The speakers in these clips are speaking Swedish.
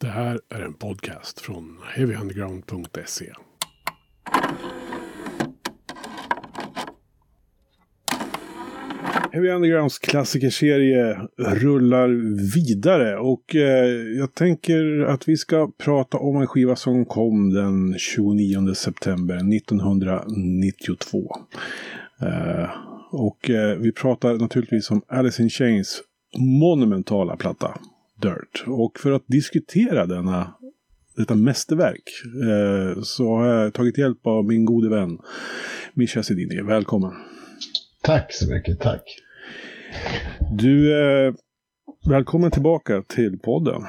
Det här är en podcast från heavyunderground.se. Heavy Undergrounds klassikerserie rullar vidare och eh, jag tänker att vi ska prata om en skiva som kom den 29 september 1992. Eh, och eh, vi pratar naturligtvis om Alice in Chains monumentala platta Dirt. Och för att diskutera denna, detta mästerverk eh, så har jag tagit hjälp av min gode vän Mischa Sedini. Välkommen! Tack så mycket, tack! Du, eh, välkommen tillbaka till podden.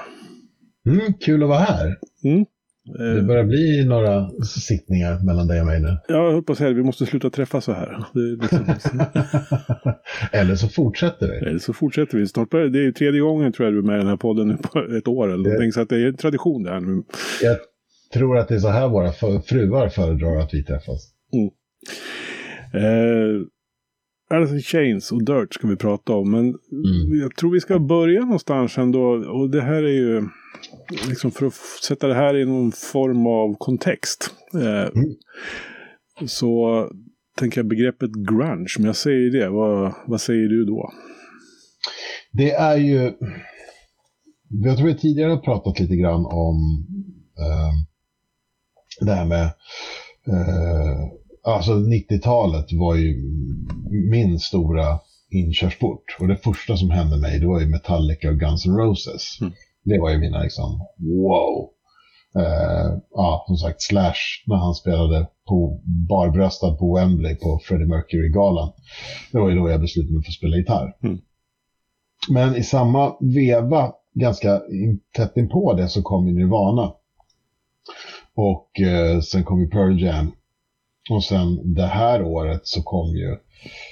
Mm, kul att vara här. Mm. Det börjar bli några sittningar mellan dig och mig nu. Jag höll på att säga det, vi måste sluta träffas så här. Liksom... eller så fortsätter vi. Eller så fortsätter vi. Snart börjar, det är tredje gången tror jag du är med i den här podden nu på ett år eller det... någonting. Så att det är en tradition det här nu. Jag tror att det är så här våra fruar föredrar att vi träffas. Mm. Eh, Alice in Chains och Dirt ska vi prata om. Men mm. jag tror vi ska börja någonstans ändå. Och det här är ju liksom för att sätta det här i någon form av kontext. Eh, mm. Så tänker jag begreppet grunge, men jag säger det. Vad, vad säger du då? Det är ju... Jag tror vi tidigare har pratat lite grann om eh, det här med... Eh, alltså 90-talet var ju min stora inkörsport. Och det första som hände mig, det var ju Metallica och Guns N' Roses. Mm. Det var ju mina liksom, wow. Uh, ja, som sagt, Slash när han spelade på barbröstad på Wembley på Freddie Mercury-galan. Det var ju då jag beslutade mig för att spela gitarr. Mm. Men i samma veva, ganska tätt in på det, så kom ju Nirvana. Och uh, sen kom ju Pearl Jam. Och sen det här året så kom ju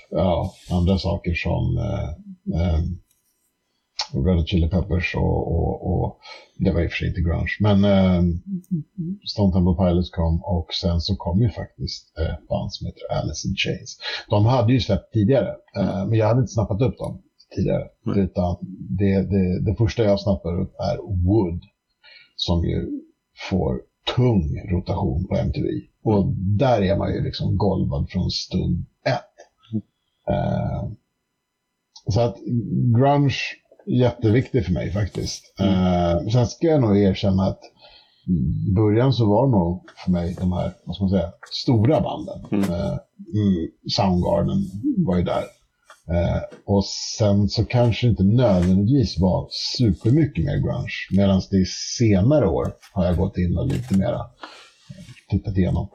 ja, andra saker som uh, Red Hot Chili Peppers och, och, och, det var i och för sig inte grunge. Men eh, Stone Temple Pilots kom och sen så kom ju faktiskt eh, band som heter Alice in Chains. De hade ju släppt tidigare, eh, men jag hade inte snappat upp dem tidigare. Mm. Utan det, det, det första jag snappar upp är Wood, som ju får tung rotation på MTV. Och där är man ju liksom golvad från stund ett. Mm. Uh, så att grunge jätteviktig för mig faktiskt. Mm. Uh, sen ska jag nog erkänna att i början så var nog för mig de här, vad ska man säga, stora banden. Mm. Uh, Soundgarden var ju där. Uh, och sen så kanske inte nödvändigtvis var supermycket mer grunge. Medan det i senare år har jag gått in och lite mera tittat igenom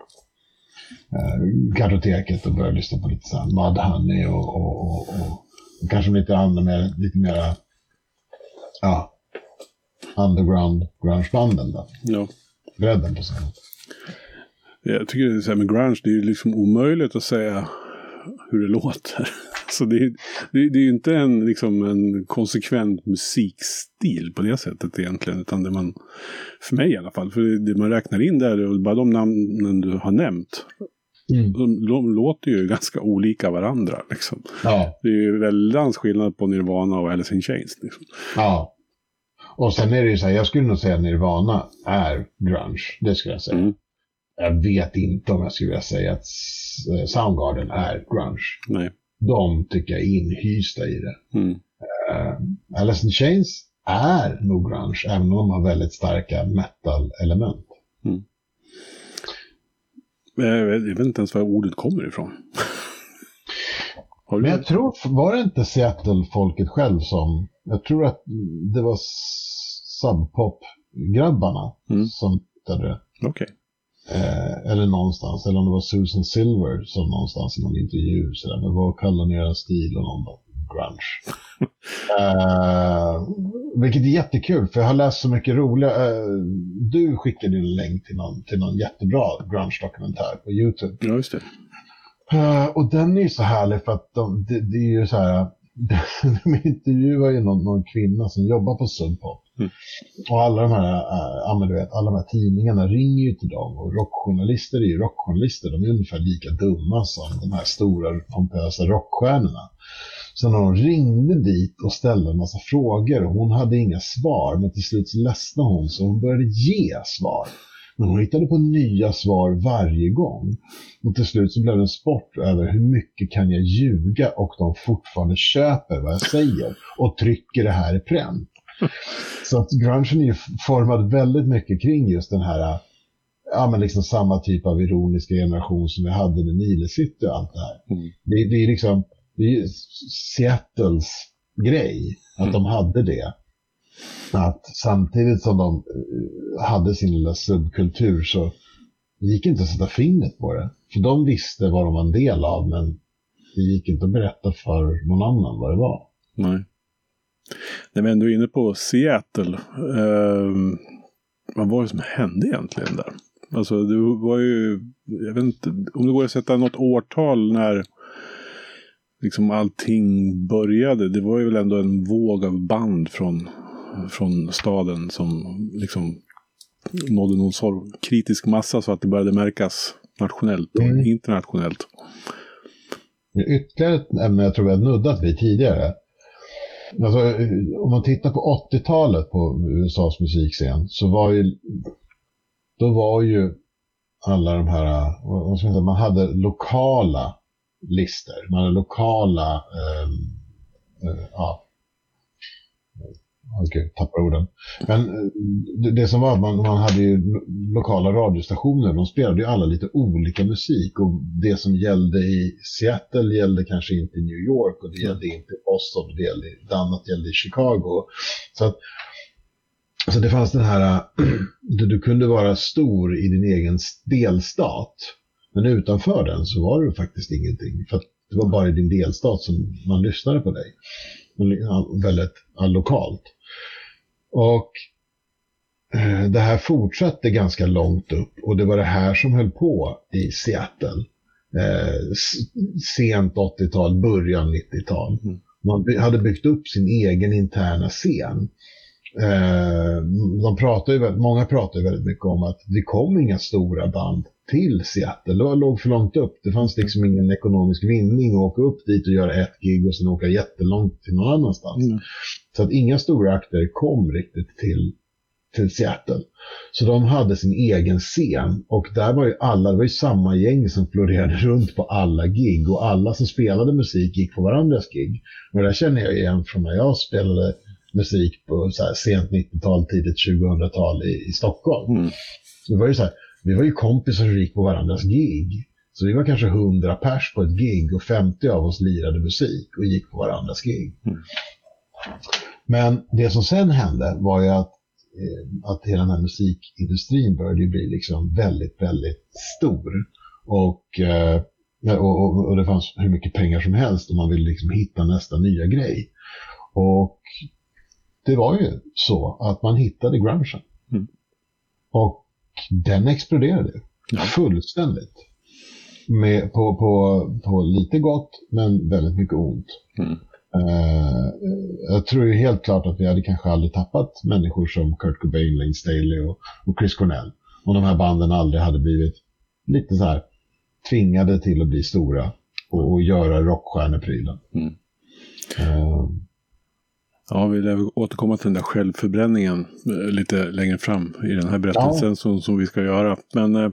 kartoteket och börjat lyssna på lite såhär Mudhoney och, och, och, och, kanske lite andra mer, lite mera ja, underground grungebanden då. Ja. Bredden på scenen. Jag tycker det är så här med grunge, det är ju liksom omöjligt att säga hur det låter. Så det, är, det, det är ju inte en, liksom en konsekvent musikstil på det sättet egentligen. Utan det man, för mig i alla fall, för det man räknar in där, och bara de namnen du har nämnt. Mm. De, de, låter ju ganska olika varandra. Liksom. Ja. Det är ju väldigt skillnad på Nirvana och Alice in Chains. Liksom. Ja. Och sen är det ju så här, jag skulle nog säga att Nirvana är grunge. Det skulle jag säga. Mm. Jag vet inte om jag skulle vilja säga att Soundgarden är grunge. Nej. De tycker jag är inhysta i det. Mm. Uh, Alice in Chains är nog grunge, även om de har väldigt starka metal-element. Mm. Jag vet inte ens var ordet kommer ifrån. Men jag tror, var det inte Seattle-folket själv som, jag tror att det var Subpop-grabbarna mm. som hittade det. Okay. Eh, eller någonstans, eller om det var Susan Silver som någonstans i någon intervju sådär, men vad kallar ni er stil och någon bara, grunge. uh, vilket är jättekul, för jag har läst så mycket roliga... Uh, du skickade en länk till någon, till någon jättebra grunge-dokumentär på YouTube. Ja, just det. Uh, och den är ju så härlig för att de, det, det är ju så här... de intervjuar ju någon, någon kvinna som jobbar på Sub Pop. Mm. Och alla de här, äh, du vet, alla de här tidningarna ringer ju till dem och rockjournalister är ju rockjournalister. De är ungefär lika dumma som de här stora pompösa rockstjärnorna. Så när hon ringde dit och ställde en massa frågor, hon hade inga svar, men till slut ledsnade hon så hon började ge svar. Men hon hittade på nya svar varje gång. Och till slut så blev det en sport över hur mycket kan jag ljuga och de fortfarande köper vad jag säger och trycker det här i pränt. Så att grungen är formad väldigt mycket kring just den här, ja men liksom samma typ av ironiska generation som vi hade med Nile City och allt det här. Mm. Det, det, är liksom, det är Seattles grej att mm. de hade det. Att samtidigt som de eh, hade sin lilla subkultur så gick inte att sätta fingret på det. För de visste vad de var en del av men det gick inte att berätta för någon annan vad det var. Nej. När vi ändå är inne på Seattle. Eh, vad var det som hände egentligen där? Alltså det var ju, jag vet inte om det går att sätta något årtal när liksom allting började. Det var ju väl ändå en våg av band från, från staden som liksom nådde någon sorts kritisk massa så att det började märkas nationellt och mm. internationellt. Ytterligare ett ämne jag tror vi har nuddat vid tidigare. Alltså, om man tittar på 80-talet på USAs musikscen så var ju då var ju alla de här, vad ska man, säga, man hade lokala listor, man hade lokala, eh, eh, ja, Okej, okay, tappar orden. Men eh, det, det, som var att man, man hade ju lokala radiostationer, de spelade ju alla lite olika musik. Och det som gällde i Seattle gällde kanske inte i New York. Och det gällde inte i Boston, det gällde, det annat gällde i Chicago. Så att så det fanns den här, du kunde vara stor i din egen delstat, men utanför den så var du faktiskt ingenting. För det var bara i din delstat som man lyssnade på dig. Väldigt lokalt. Och eh, det här fortsatte ganska långt upp och det var det här som höll på i Seattle. Eh, sent 80-tal, början 90-tal. Mm. Man hade byggt upp sin egen interna scen. Eh, de pratar ju, många pratar ju väldigt mycket om att det kom inga stora band till Seattle. Det låg för långt upp. Det fanns liksom ingen ekonomisk vinning att åka upp dit och göra ett gig och sen åka jättelångt till någon annanstans. Mm. Så att inga stora akter kom riktigt till, till Seattle. Så de hade sin egen scen och där var ju alla, det var ju samma gäng som florerade runt på alla gig och alla som spelade musik gick på varandras gig. Och det där känner jag igen från när jag spelade musik på så här, sent 90-tal, tidigt 2000-tal i, i Stockholm. Mm. Det var ju så här, vi var ju kompisar som gick på varandras gig. Så vi var kanske 100 pers på ett gig och 50 av oss lirade musik och gick på varandras gig. Mm. Men det som sen hände var ju att, eh, att hela den här musikindustrin började bli liksom väldigt, väldigt stor. Och, eh, och, och, och, det fanns hur mycket pengar som helst om man ville liksom hitta nästa nya grej. Och det var ju så att man hittade grungen. Mm. Och den exploderade ja. fullständigt. Med, på, på, på lite gott men väldigt mycket ont. Mm. Uh, jag tror ju helt klart att vi hade kanske aldrig tappat människor som Kurt Cobain, Lane Staley och, och Chris Cornell. Om de här banden aldrig hade blivit lite så här tvingade till att bli stora och, och göra rockstjärneprylen. Mm. Uh, Ja, vi lär återkomma till den där självförbränningen eh, lite längre fram i den här berättelsen ja. som, som vi ska göra. Men eh,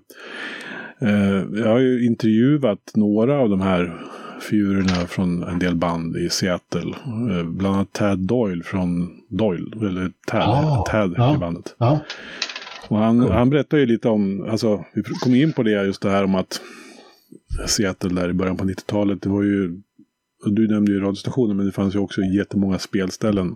eh, jag har ju intervjuat några av de här figurerna från en del band i Seattle. Eh, bland annat Tad Doyle från Doyle, eller Tad, ah, Tad ja, i bandet. Ja. Och han, cool. han berättar ju lite om, alltså vi kom in på det just det här om att Seattle där i början på 90-talet, det var ju du nämnde ju radiostationer, men det fanns ju också jättemånga spelställen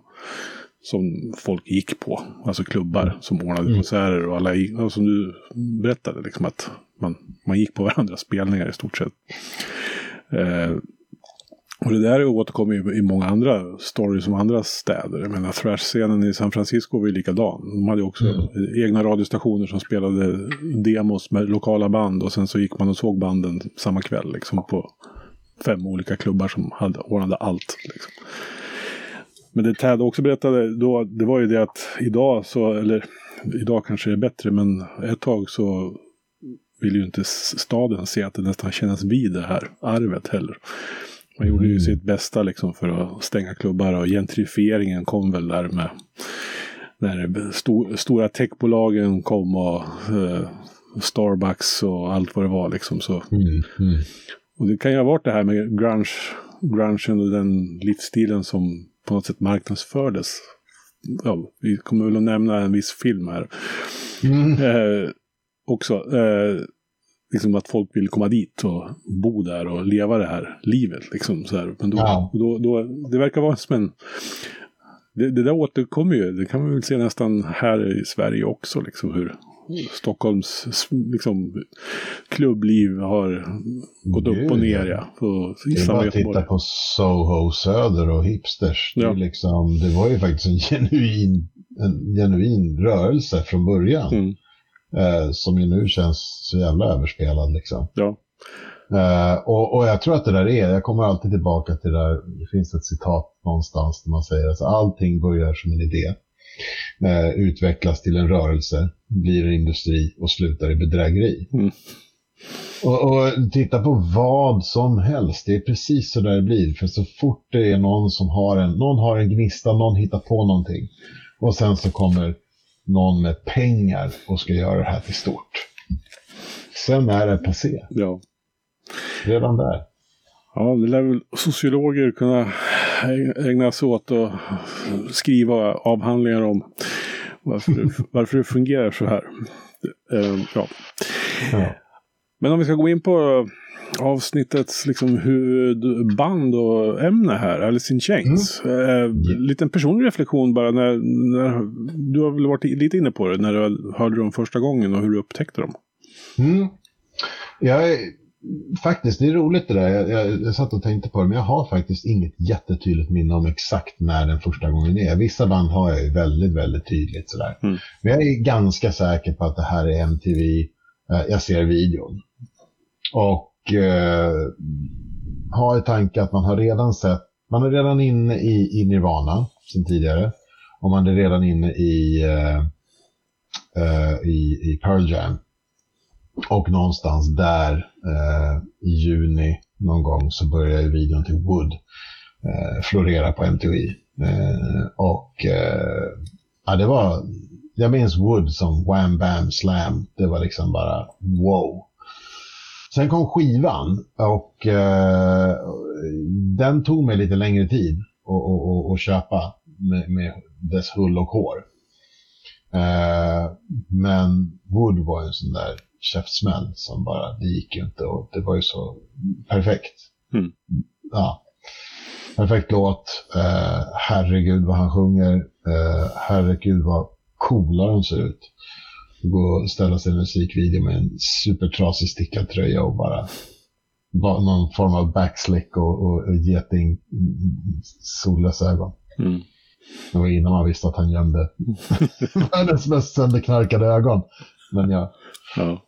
som folk gick på. Alltså klubbar som ordnade mm. konserter och alla, och som du berättade, liksom att man, man gick på varandras spelningar i stort sett. Eh, och det där återkommer ju i många andra stories om andra städer. Jag menar, thrash-scenen i San Francisco var ju likadan. De hade också mm. egna radiostationer som spelade demos med lokala band och sen så gick man och såg banden samma kväll liksom på fem olika klubbar som hade, ordnade allt. Liksom. Men det Tad också berättade då, det var ju det att idag så, eller idag kanske det är bättre, men ett tag så vill ju inte staden se att det nästan kännas vid det här arvet heller. Man gjorde ju Mm. sitt bästa liksom för att stänga klubbar och gentrifieringen kom väl där med när sto, stora techbolagen kom och eh, Starbucks och allt vad det var liksom. Så, Mm, mm. Och det kan ju ha varit det här med grunge, grungen och den livsstilen som på något sätt marknadsfördes. Ja, vi kommer väl att nämna en viss film här Mm. eh, också. Eh, liksom att folk vill komma dit och bo där och leva det här livet. Liksom, så här. Men då, Ja. då, då, det verkar vara som en... Det, det där återkommer ju. Det kan man väl se nästan här i Sverige också. Liksom, hur Stockholms liksom, klubbliv har gått upp och ner. ja. På, Det är bara att titta på Soho Söder och hipsters. Det, Ja. liksom, det var ju faktiskt en genuin, en genuin rörelse från början. Mm, Eh, som ju nu känns så jävla överspelad liksom. ja. Eh, och, och jag tror att det där är, jag kommer alltid tillbaka till det där, det finns ett citat någonstans där man säger att allting börjar som en idé. Eh, utvecklas till en rörelse, blir en industri och slutar i bedrägeri. Mm. Och, och titta på vad som helst, det är precis så där det blir. För så fort det är någon som har en, någon har en gnista, någon hittar på någonting. Och sen så kommer någon med pengar och ska göra det här till stort. Sen är det passé, ja. redan där. Ja, det lär väl sociologer kunna ägna sig åt att skriva avhandlingar om varför det, varför det fungerar så här. Eh, Ja. Ja. Men om vi ska gå in på avsnittets liksom huvudband och ämne här, Alice in Chains. Eh, liten personlig reflektion bara. När, när, du har väl varit lite inne på det när du hörde dem första gången och hur du upptäckte dem. Mm. Jag faktiskt, det är roligt det där. Jag, jag, jag satt och tänkte på det, men jag har faktiskt inget jättetydligt minne om exakt när den första gången är. Vissa band har jag ju väldigt, väldigt tydligt sådär. Mm. Men jag är ganska säker på att det här är MTV. Eh, Jag ser videon. Och eh, har i tanke att man har redan sett, man är redan inne i, i Nirvana sen tidigare. Och man är redan inne i, eh, eh, i, i Pearl Jam. Och någonstans där eh, i juni någon gång så börjar videon till Wood eh, florera på MTV. Eh, och eh, ja, det var, jag minns Wood som Wham Bam Slam. Det var liksom bara wow. Sen kom skivan och eh, den tog mig lite längre tid att köpa med, med dess hull och hår. Eh, men Wood var en sån där käftsmäll som bara, det gick ju inte och det var ju så perfekt. Mm. Ja. Perfekt låt. Eh, herregud vad han sjunger. Eh, herregud vad coola de ser ut. Gå och ställa sig i en musikvideo med en supertrasig stickad tröja och bara någon form av backslick och, och, och geting solglasögon. Mm. Det var innan man visste att han gömde världens mest sönderknarkade ögon. Men ja, Ja.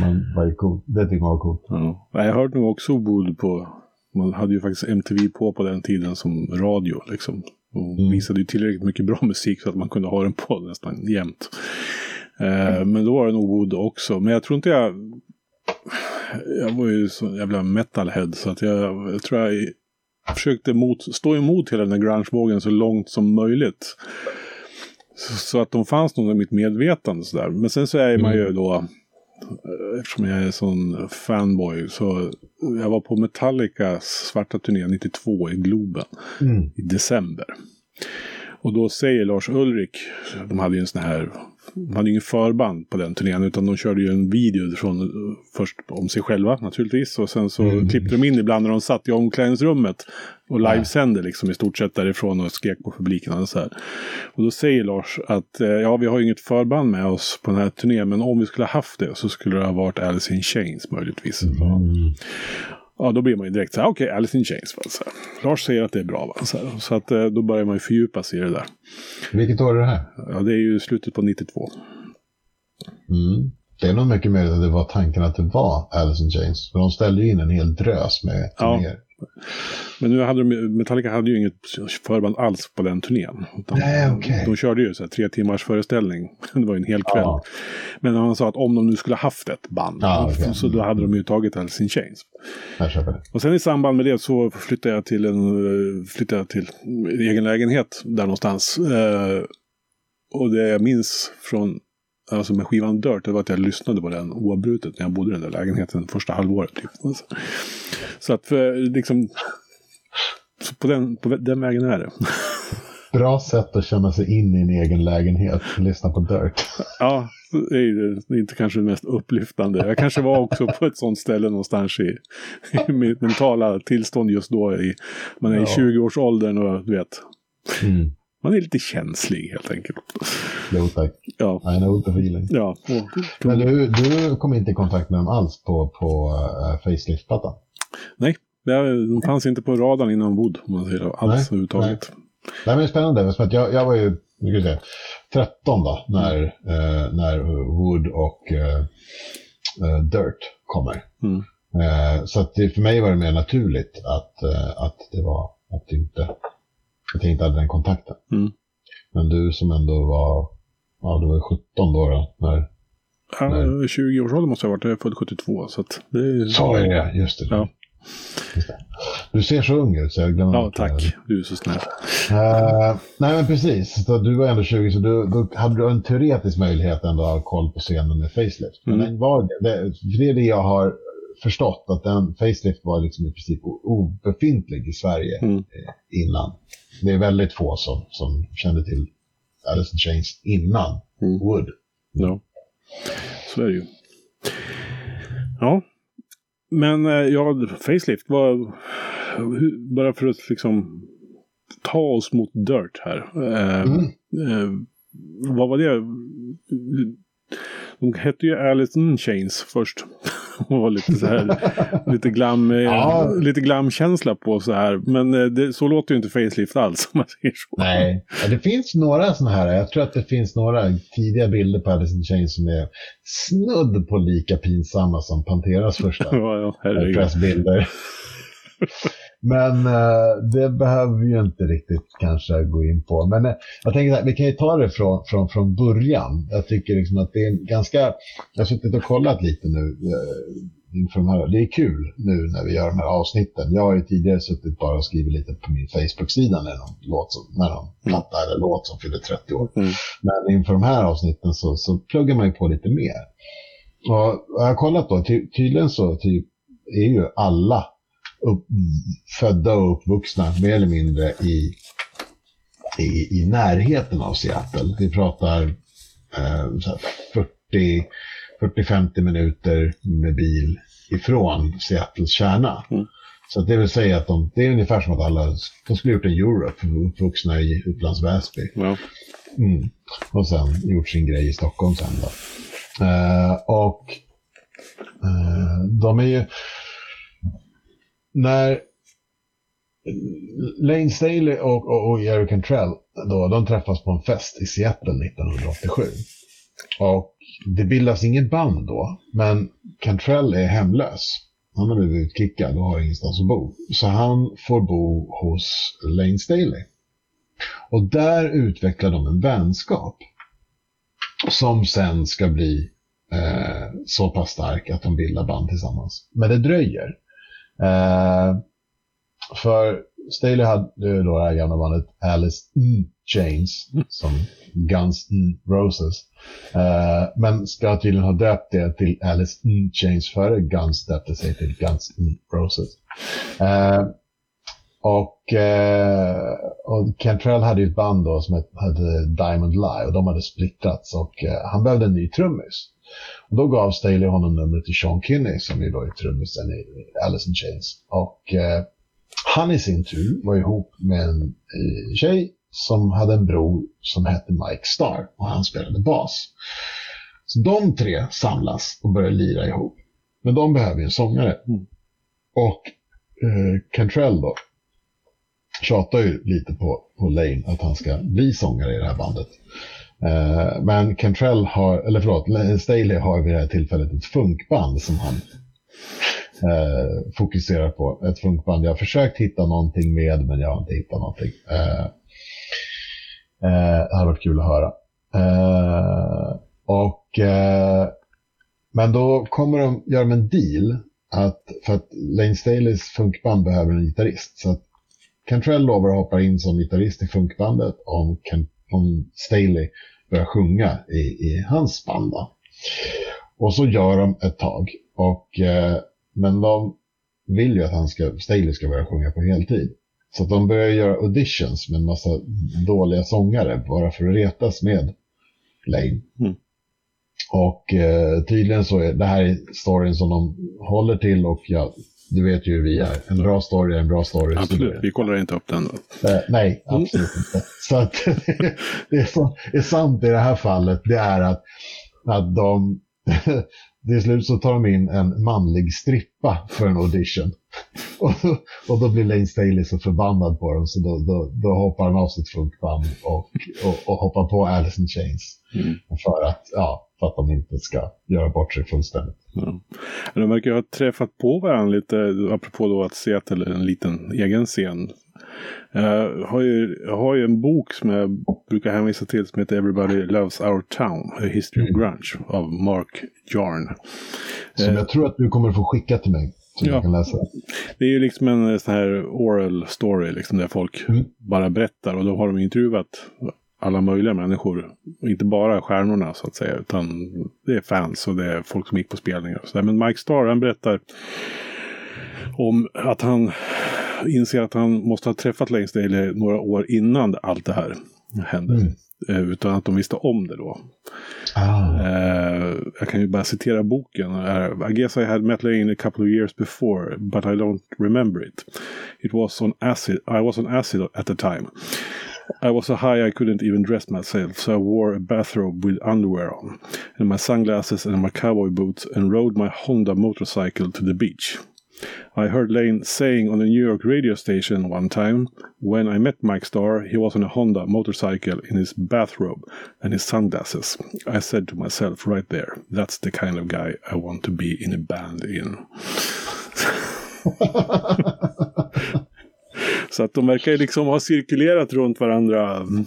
Man var ju cool. Det tycker man var coolt. Ja. Jag hörde nog också Wood på... Man hade ju faktiskt MTV på på den tiden som radio liksom. Och Mm. visade ju tillräckligt mycket bra musik så att man kunde ha den på nästan jämt. Eh, men då var det nog Wood också. Men jag tror inte jag... Jag var ju så jävla metalhead så att jag, jag tror jag försökte mot, stå emot hela den här grungevågen så långt som möjligt. Så, så att de fanns nog i mitt medvetande sådär. Men sen så är man ju då, eh, eftersom jag är sån fanboy, så jag var på Metallicas svarta turné 92 i Globen Mm. i december. Och då säger Lars Ulrik, de hade ju en sån här, de hade ju ingen förband på den turnén utan de körde ju en video från, eh, först om sig själva naturligtvis och sen så Mm. klippte de in ibland när de satt i omklädningsrummet och livesände liksom i stort sett därifrån och skrek på publiken och så här. Och då säger Lars att eh, ja, vi har ju inget förband med oss på den här turnén men om vi skulle ha haft det så skulle det ha varit Alice in Chains möjligtvis. Mm. Ja, då blir man ju direkt så här, okej, Alice in Chains. Va? Så här. Lars säger att det är bra, va? Så, här. så att eh, då börjar man ju fördjupa sig i det där. Vilket år är det här? Ja, det är ju slutet på 92. Mm. Det är nog mycket möjligt att det var tanken att det var Alice in Chains. För de ställde ju in en hel drös med Ja. turnéer. Men nu hade de, Metallica hade ju inget förband alls på den turnén. Nej, okay. De körde ju så här, tre timmars föreställning. Det var ju en hel kväll. Ja. Men han sa att om de nu skulle haft ett band, ja, okay. så då hade de ju tagit Alice in Chains. Och sen i samband med det så flyttade jag till en flyttade jag till egen lägenhet där någonstans. Eh, och det jag minns från alltså med skivan Dirt, det var att jag lyssnade på den oavbrutet när jag bodde i den där lägenheten första halvåret. Typ. Så att för, liksom, så på, den, på den vägen är det. Bra sätt att känna sig in i en egen lägenhet, lyssna på Dirt. Ja, det är, inte kanske det mest upplyftande. Jag kanske var också på ett sånt ställe någonstans i, i mitt mentala tillstånd just då. I, man är ja. i 20-årsåldern och du vet. Mm. Man är lite känslig helt enkelt. Jo tack. Ja. I know the feeling. Ja. Men du, du kom inte i kontakt med dem alls på, på uh, facelift-plattan? Nej, de fanns inte på radarn innan ombord om man säger alls nej, överhuvudtaget. Nej. Nej, men det är spännande, för att jag, jag var ju jag säga, 13 då, när, eh, när Wood och eh, eh, Dirt kommer. Mm. Eh, så att det, för mig var det mer naturligt att, eh, att det var att det inte att jag inte hade den kontakten. Mm. Men du som ändå var, ja du var 17 då, då när... Ja, när... 20 års ålder måste jag ha varit, jag är född 72 så att det är... Så är det, just det. Ja. Du ser så ung ut så jag glömmer Ja, tack. Det. Du är så snäll. Uh, nej, men precis. Så du var ändå 20, så du, då hade du en teoretisk möjlighet ändå att ha koll på scenen med facelift. Mm. Men var det, det, för det är det jag har förstått, att den facelift var liksom i princip obefintlig i Sverige mm. Eh, innan. Det är väldigt få som, som kände till Alice in Chains innan mm. Wood. Ja, så är det ju. Ja, men eh, ja, facelift var bara för att liksom ta oss mot dirt här. Eh, mm. Eh, vad var det? De hette ju Alice in Chains först. och var lite så här, lite glam, eh, ja. lite glamkänsla på så här. Men eh, det, så låter ju inte Facelift alls om man säger så. Nej, det finns några sådana här. Jag tror att det finns några tidiga bilder på Alice in Chains som är snudd på lika pinsamma som Panteras första ja, ja, pressbilder. Men uh, det behöver vi ju inte riktigt kanske gå in på. Men uh, jag tänker att vi kan ju ta det från, från, från början. Jag tycker liksom att det är ganska... Jag har suttit och kollat lite nu uh, inför de här. Det är kul nu när vi gör de här avsnitten. Jag har ju tidigare suttit bara och skrivit lite på min Facebook-sida när någon, låt som, när någon platta eller låt som fyller 30 år. Mm. Men inför de här avsnitten så, så pluggar man ju på lite mer. Och jag har kollat då, ty tydligen så typ, är ju alla upp, födda och uppvuxna mer eller mindre i, i, i närheten av Seattle. Vi pratar eh, 40-50 minuter med bil ifrån Seattles kärna. Mm. Så det vill säga att de, det är ungefär som att alla, de skulle gjort en Europe, uppvuxna i Upplands Väsby. Ja. Mm. Och sen gjort sin grej i Stockholm sen då. Eh, och eh, de är ju, när Lane Staley och, och, och Jerry Cantrell då, de träffas på en fest i Seattle 1987. Och det bildas inget band då, men Cantrell är hemlös. Han har blivit utkickad och har ingenstans att bo. Så han får bo hos Lane Staley. Och där utvecklar de en vänskap. Som sen ska bli eh, så pass stark att de bildar band tillsammans. Men det dröjer. Eh, för Staley hade ju då det här gamla bandet Alice in Chains som Guns N' Roses. Eh, men ska tydligen ha döpt det till Alice in Chains före Guns döpte sig till Guns N' Roses. Eh, och, eh, och Cantrell hade ju ett band då som hette Diamond Lie och de hade splittrats och eh, han behövde en ny trummis. Och då gav Staley honom numret till Sean Kinney som ju då är trummisen i Alice in Chains. Och eh, han i sin tur var ihop med en eh, tjej som hade en bror som hette Mike Starr och han spelade bas. Så de tre samlas och börjar lira ihop. Men de behöver ju en sångare. Mm. Och eh, Cantrell då tjatar ju lite på, på Lane att han ska bli sångare i det här bandet. Uh, men Cantrell har, eller förlåt, Staley har vid det här tillfället ett funkband som han eh, fokuserar på. Ett funkband. Jag har försökt hitta någonting med, men jag har inte hittat någonting. Eh, eh, det hade varit kul att höra. Eh, och, eh, men då kommer de göra en deal att, för att Lane Staleys funkband behöver en gitarrist. Så att Cantrell lovar att hoppa in som gitarrist i funkbandet om, om Staley börjar sjunga i, i hans band. Och så gör de ett tag. Och, eh, men de vill ju att han ska, Staley ska börja sjunga på heltid. Så de börjar göra auditions med en massa dåliga sångare bara för att retas med Lane. Mm. Och eh, tydligen så är det här storyn som de håller till och ja, du vet ju hur vi är. En bra story är en bra story. Absolut, vi kollar inte upp den. Eh, nej, absolut mm. inte. Så att det som är sant i det här fallet, det är att, att de till slut så tar de in en manlig strippa för en audition. och, och då blir Lane Staley så förbannad på dem så då, då, då hoppar han av sitt funkband och, och, och hoppar på Alice in Chains. Mm. För att, ja, för att de inte ska göra bort sig fullständigt. Ja. De verkar ha träffat på varandra lite, apropå då att Seattle är en liten egen scen. Jag har, ju, jag har ju en bok som jag brukar hänvisa till som heter Everybody Loves Our Town, A History mm. of Grunge av Mark Jarn. Som jag tror att du kommer få skicka till mig. Som ja. jag kan läsa. Det är ju liksom en sån här oral story liksom, där folk mm. bara berättar och då har de intervjuat alla möjliga människor. Inte bara stjärnorna så att säga. Utan det är fans och det är folk som gick på spelningar. Och så där. Men Mike Starr han berättar om att han inser att han måste ha träffat Lane Staley några år innan allt det här hände. Mm. Eh, utan att de visste om det då. Ah. Uh, jag kan ju bara citera boken. Uh, I guess I had met Lane a couple of years before, but I don't remember it. It was on acid. I was on acid at the time. I was so high I couldn't even dress myself, so I wore a bathrobe with underwear on, and my sunglasses and my cowboy boots, and rode my Honda motorcycle to the beach. I heard Lane saying on a New York radio station one time, when I met Mike Starr, he was on a Honda motorcycle in his bathrobe and his sunglasses. I said to myself right there, that's the kind of guy I want to be in a band in. Så att de verkar ju liksom ha cirkulerat runt varandra mm,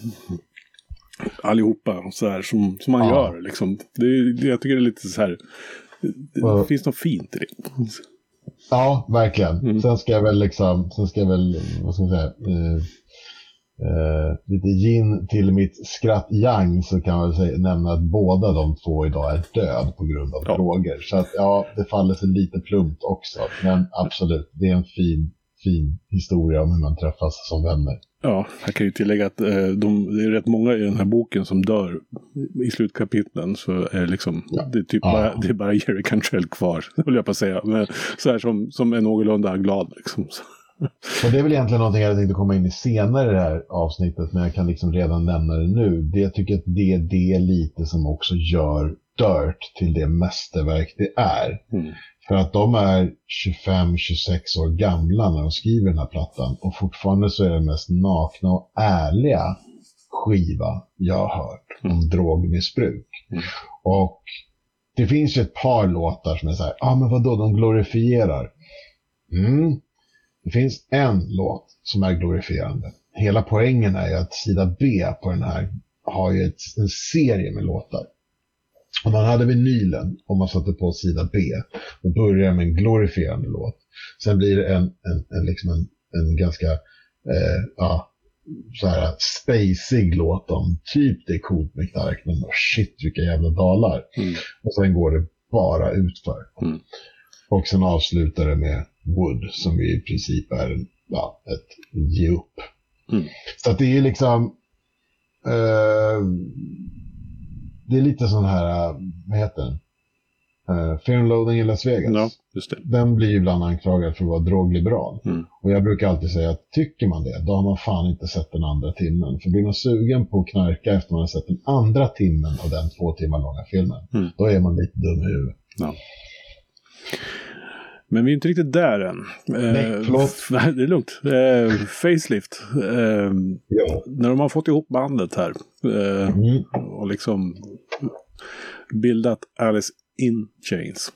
allihopa så här som, som man ja. gör liksom. Det, jag tycker det är lite så här, det, det finns något fint i det. Ja, verkligen. Mm. Sen ska jag väl liksom, sen ska jag väl, vad ska man säga, eh, eh, lite gin till mitt skratt yang så kan man väl säga, nämna att båda de två idag är död på grund av ja. droger. Så att ja, det faller sig lite plumpt också. Men absolut, det är en fin fin historia om hur man träffas som vänner. Ja, jag kan ju tillägga att eh, de, det är rätt många i den här boken som dör i slutkapitlen. Så är liksom, ja. det, är typ ja. bara, det är bara Jerry Cantrell kvar, höll jag på att säga. Men så här som, som är någorlunda glad. Liksom. Och det är väl egentligen någonting jag tänkte komma in i senare i det här avsnittet, men jag kan liksom redan nämna det nu. Det, jag tycker att det är det lite som också gör Dirt till det mästerverk det är. Mm. För att de är 25-26 år gamla när de skriver den här plattan. Och fortfarande så är det den mest nakna och ärliga skiva jag har hört om mm. drogmissbruk. Mm. Och det finns ju ett par låtar som är så här, ja ah, men vadå, de glorifierar. Mm. Det finns en låt som är glorifierande. Hela poängen är ju att sida B på den här har ju ett, en serie med låtar. Om man hade vinylen, om man satte på sida B, då börjar med en glorifierande låt. Sen blir det en, en, en, liksom en, en ganska eh, ja, så här spacig låt om typ det är coolt med knark, men oh shit vilka jävla dalar. Mm. Och sen går det bara utför. Mm. Och sen avslutar det med Wood som i princip är ja, ett ge upp. Mm. Så att det är liksom eh, det är lite sån här, äh, vad heter den? Uh, Fear and Loading i Las Vegas. Ja, just det. Den blir ju ibland anklagad för att vara drogliberal. Mm. Och jag brukar alltid säga att tycker man det, då har man fan inte sett den andra timmen. För blir man sugen på att knarka efter man har sett den andra timmen av den två timmar långa filmen, mm. då är man lite dum i huvudet. Ja. Men vi är inte riktigt där än. Nej, eh, förlåt. Det är lugnt. Eh, facelift. Eh, ja. När de har fått ihop bandet här. Mm. Och liksom bildat Alice in Chains.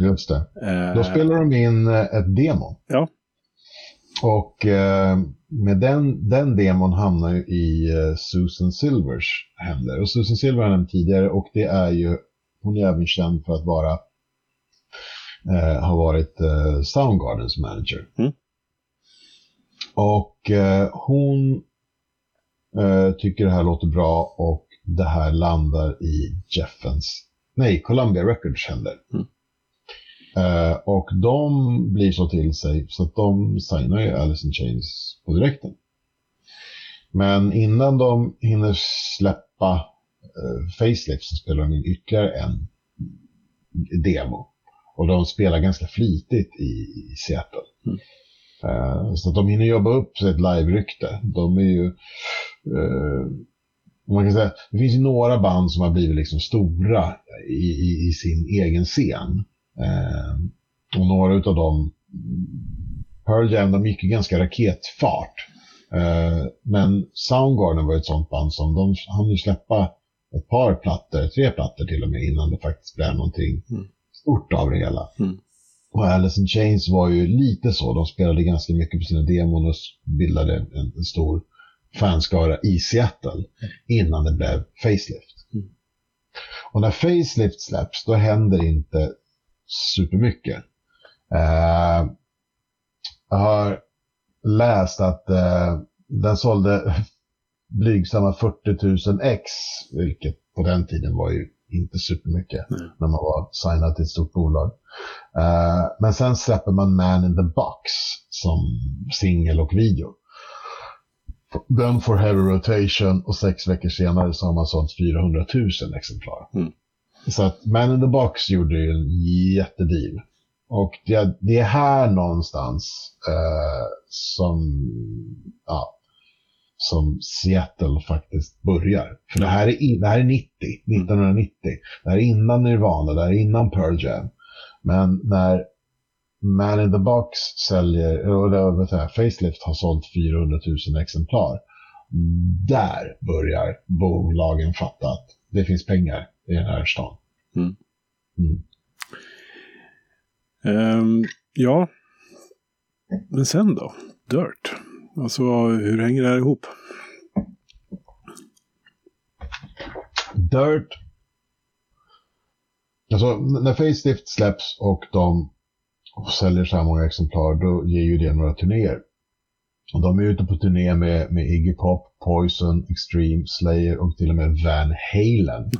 Just det. Då spelar de in ett demo. Ja. Och med den, den demon hamnar ju i Susan Silvers händer. Och Susan Silver har jag nämnt tidigare och det är ju, hon är även känd för att vara, eh, ha varit eh, Soundgardens manager. Mm. Och eh, hon eh, tycker det här låter bra och det här landar i Jeffens, nej, Columbia Records händer. Mm. Eh, och de blir så till sig så att de signar ju Alice in Chains på direkten. Men innan de hinner släppa eh, Facelift så spelar de in ytterligare en demo. Och de spelar ganska flitigt i, i Seattle. Mm. Uh, så att de hinner jobba upp sig ett live-rykte. De är ju... Uh, man kan säga, det finns ju några band som har blivit liksom stora i, i, i sin egen scen. Uh, och några av dem, Pearl Jam, de gick ju ganska raketfart. men Soundgarden var ett sånt band som de hann ju släppa ett par plattor, tre plattor till och med, innan det faktiskt blev någonting mm. Stort av det hela. Mm. Och Alice in Chains var ju lite så. De spelade ganska mycket på sina demon och bildade en, en stor fanskara i Seattle innan det blev Facelift. Mm. Och när Facelift släpps då händer inte supermycket. Uh, jag har läst att uh, den sålde blygsamma 40 000 ex, vilket på den tiden var ju inte supermycket mm. när man var signad till ett stort bolag. Uh, men sen släpper man Man in the Box som singel och video. Den får heavy rotation och sex veckor senare så har man sålt 400 000 exemplar. Mm. Så att Man in the Box gjorde ju en jättedeal. Och det, det är här någonstans uh, som, ja, som Seattle faktiskt börjar. För det här är, det här är 90, 1990. Det här är innan Nirvana, det här är innan Pearl Jam. Men när Man in the Box säljer, eller vad säger, Facelift har sålt 400 000 exemplar. Där börjar bolagen fatta att det finns pengar i den här stan. Mm. Mm. Um, ja, men sen då? Dirt. Alltså hur hänger det här ihop? Dirt. Alltså när Facelift släpps och de säljer så här många exemplar då ger ju det några turnéer. Och de är ute på turné med, med Iggy Pop, Poison, Extreme, Slayer och till och med Van Halen.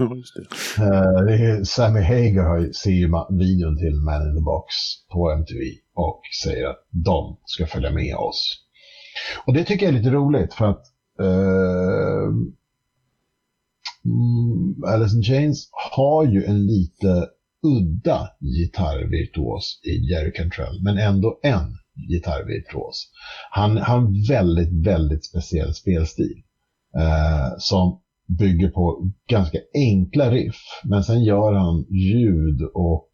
Uh, Sammy Hager har, ser ju videon till Man in the Box på MTV och säger att de ska följa med oss. Och det tycker jag är lite roligt för att eh, mm, Alice in Chains har ju en lite udda gitarrvirtuos i Jerry Cantrell, men ändå en gitarrvirtuos. Han har en väldigt, väldigt speciell spelstil eh, som bygger på ganska enkla riff, men sen gör han ljud och,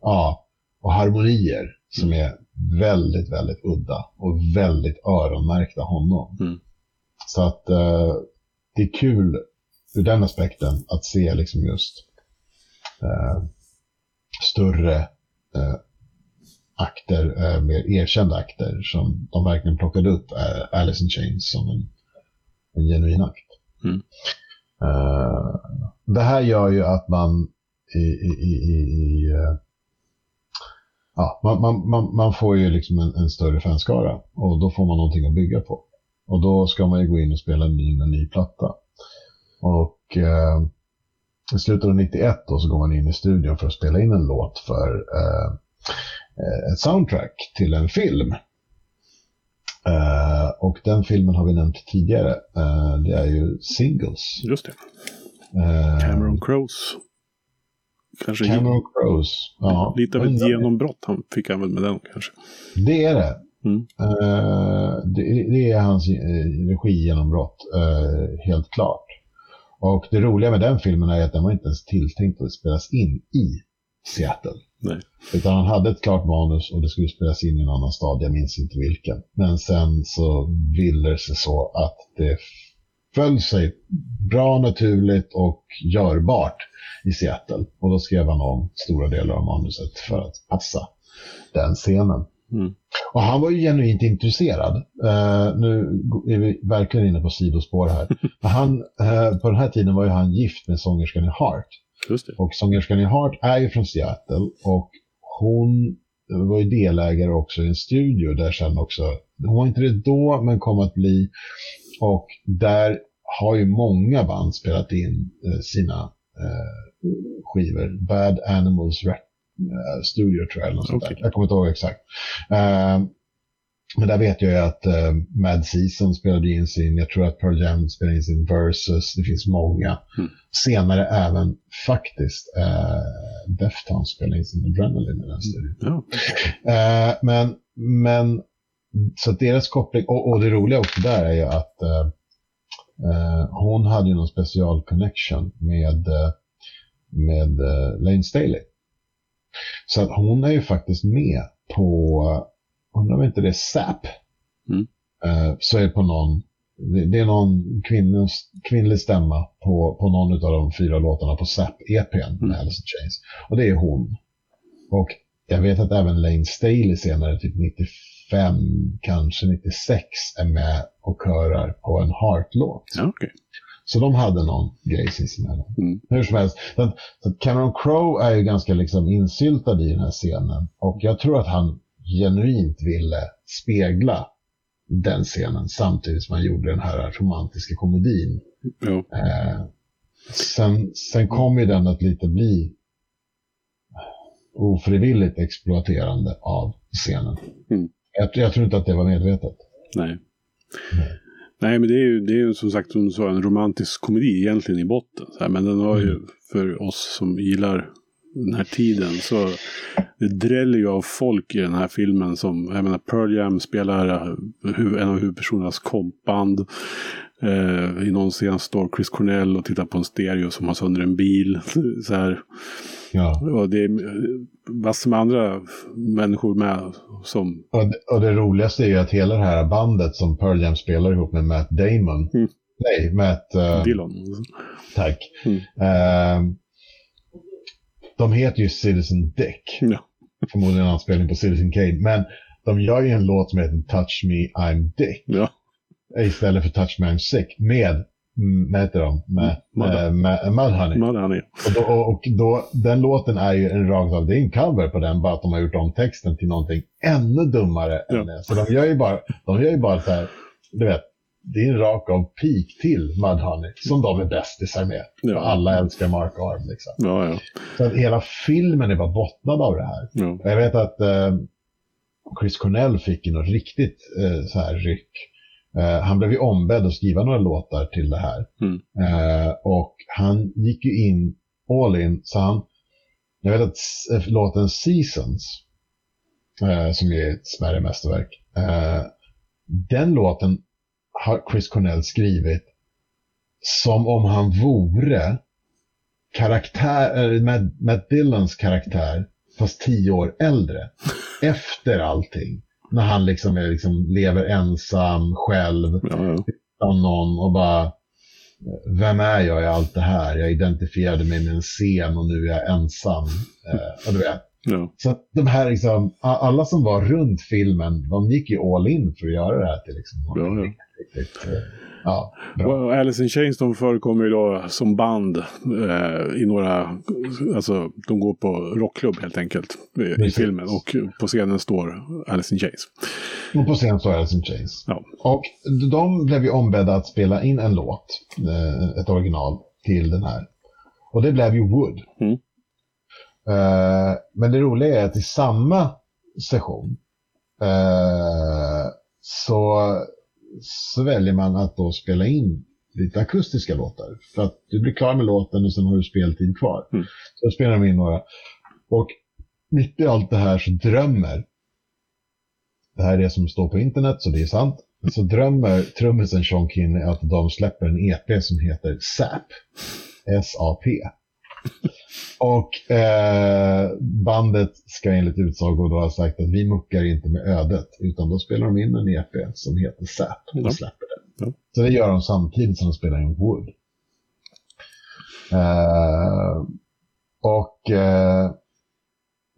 ja, och harmonier som är väldigt, väldigt udda och väldigt öronmärkta honom. Mm. Så att eh, det är kul ur den aspekten att se liksom just eh, större eh, akter, eh, mer erkända akter som de verkligen plockade upp eh, Alice in Chains som en, en genuin akt. Mm. Uh, det här gör ju att man i, i, i, i uh, ja, man, man, man, man, får ju liksom en, en, större fanskara och då får man någonting att bygga på. Och då ska man ju gå in och spela en ny, en ny platta. Och eh, i slutet av 91 då så går man in i studion för att spela in en låt för eh, eh, ett soundtrack till en film. Eh, och den filmen har vi nämnt tidigare. Eh, det är ju Singles. Just det. Eh, Cameron Crowe. Kanske Cameron Crowe. Ja. Lite av ett genombrott han fick han väl med den kanske. Det är det. Mm. Uh, det, det, är hans uh, regigenombrott, uh, helt klart. Och det roliga med den filmen är att den var inte ens tilltänkt att spelas in i Seattle. Nej. Utan han hade ett klart manus och det skulle spelas in i en annan stad, jag minns inte vilken. Men sen så ville det sig så att det föll sig bra naturligt och görbart i Seattle. Och då skrev han om stora delar av manuset för att passa den scenen. Mm. Och han var ju genuint intresserad. Uh, nu är vi verkligen inne på sidospår här. han, uh, på den här tiden var ju han gift med sångerskan i Heart. Och sångerskan i Heart är ju från Seattle och hon var ju delägare också i en studio där sen också, hon var inte det då men kom att bli. Och där har ju många band spelat in uh, sina skivor. Bad Animals uh, Studio tror jag. Eller något okay. Jag kommer inte ihåg exakt. Uh, men där vet jag ju att uh, Mad Season spelade in sin, jag tror att Pearl Jam spelade in sin Versus, det finns många. Mm. Senare även faktiskt uh, Deftones spelade in sin Adrenaline i den studion. Mm. Uh, men, men, så deras koppling, och, och, det roliga också där är ju att hon hade ju någon special connection med, med Lane Staley. Så att hon är ju faktiskt med på, undrar om inte det är SAP. Mm. Uh, så är det på någon, det, det är någon kvinnlig, kvinnlig stämma på, på någon av de fyra låtarna på SAP-EPn mm. med Alice in Chains. Och det är hon. Och jag vet att även Lane Staley senare, typ 95, kanske 96, är med och körar på en Heart-låt. Okay. Så de hade någon grej sinsemellan. Mm. Hur som helst. Så, så Cameron Crowe är ju ganska liksom insyltad i den här scenen. Och jag tror att han genuint ville spegla den scenen samtidigt som han gjorde den här romantiska komedin. Mm. Eh, sen, sen kom ju den att lite bli ofrivilligt exploaterande av scenen. Mm. Jag, jag, tror inte att det var medvetet. Nej. Nej. Nej, men det är ju, det är ju som sagt som du sa, en romantisk komedi egentligen i botten. Men den har ju, mm. för oss som gillar den här tiden, så det dräller ju av folk i den här filmen som, jag menar, Pearl Jam spelar eh, en av huvudpersonernas kompband. Eh, I någon scen står Chris Cornell och tittar på en stereo som har sönder en bil. så här. Ja. Och det är massor med andra människor med som... Och det, och det roligaste är ju att hela det här bandet som Pearl Jam spelar ihop med Matt Damon. Mm. Nej, Matt... Uh, Dillon. Tack. Mm. Uh, de heter ju Citizen Dick. Ja. Förmodligen en anspelning på Citizen Kane. Men de gör ju en låt som heter Touch Me I'm Dick. Ja. Istället för Touch Me I'm Sick. Med Mm, vad heter de? Med, mm, med, med Mudhoney. Mudhoney. Och, då, och då, den låten är ju en rakt av, det är en cover på den, bara att de har gjort om texten till någonting ännu dummare ja. än det. Så de gör ju bara, de gör ju bara så här, du vet, det är en rak av peak till Mudhoney, som de är bästisar med. Ja. Alla älskar Mark Arm liksom. Ja, ja. Så att hela filmen är bara bottnad av det här. Ja. Jag vet att eh, Chris Cornell fick ju något riktigt eh, så här ryck Eh, han blev ju ombedd att skriva några låtar till det här. Mm. Uh, och han gick ju in all in, så han, jag vet att eh, låten Seasons, uh, som är ett smärre mästerverk, den låten har Chris Cornell skrivit som om han vore karaktär, Matt, Matt Dillons karaktär, fast tio år äldre. Efter allting när han liksom, är, liksom lever ensam själv ja, ja. utan någon och bara vem är jag i allt det här? Jag identifierade mig med en scen och nu är jag ensam. Eh, du vet. Ja. Så de här liksom, alla som var runt filmen, de gick ju all in för att göra det här till liksom, ja, ja. Riktigt, Ja, bra. Alice in Chains de förekommer ju då som band eh, i några, alltså de går på rockklubb helt enkelt i, i filmen och på scenen står Alice in Chains. Och på scenen står Alice in Chains. Ja. Och de blev ju ombedda att spela in en låt, eh, ett original till den här. Och det blev ju Wood. Mm. Eh, men det roliga är att i samma session eh, så så väljer man att då spela in lite akustiska låtar. För att du blir klar med låten och sen har du speltid kvar. Mm. Så spelar de in några. Och mitt i allt det här så drömmer, det här är det som står på internet så det är sant, så drömmer trummisen Sean Kinney att de släpper en EP som heter SAP. S-A-P. Och eh, bandet ska enligt utsago då ha sagt att vi muckar inte med ödet, utan då spelar de in en EP som heter SAP och släpper den. Ja. Så det gör de samtidigt som de spelar in Wood. Eh, och eh,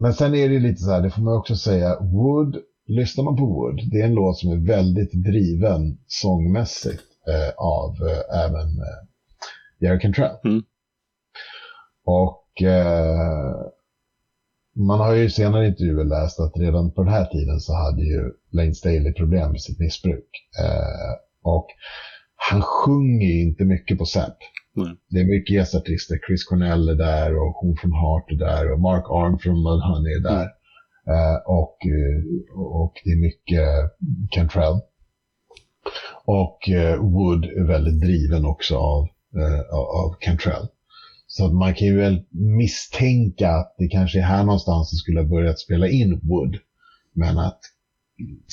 men sen är det lite så här, det får man också säga, Wood, lyssnar man på Wood, det är en låt som är väldigt driven sångmässigt eh, av eh, även eh, Jerry Cantrell. Mm. Och eh, man har ju senare intervjuer läst att redan på den här tiden så hade ju Lane Staley problem med sitt missbruk. Eh, och han sjunger ju inte mycket på Zapp. Nej. Det är mycket gästartister. Chris Cornell är där och hon från Heart är där och Mark Arm från Mudhoney är där. Eh, och, eh, och det är mycket Cantrell. Och eh, Wood är väldigt driven också av, eh, av, av Cantrell. Så att man kan ju väl misstänka att det kanske är här någonstans det skulle ha börjat spela in Wood. Men att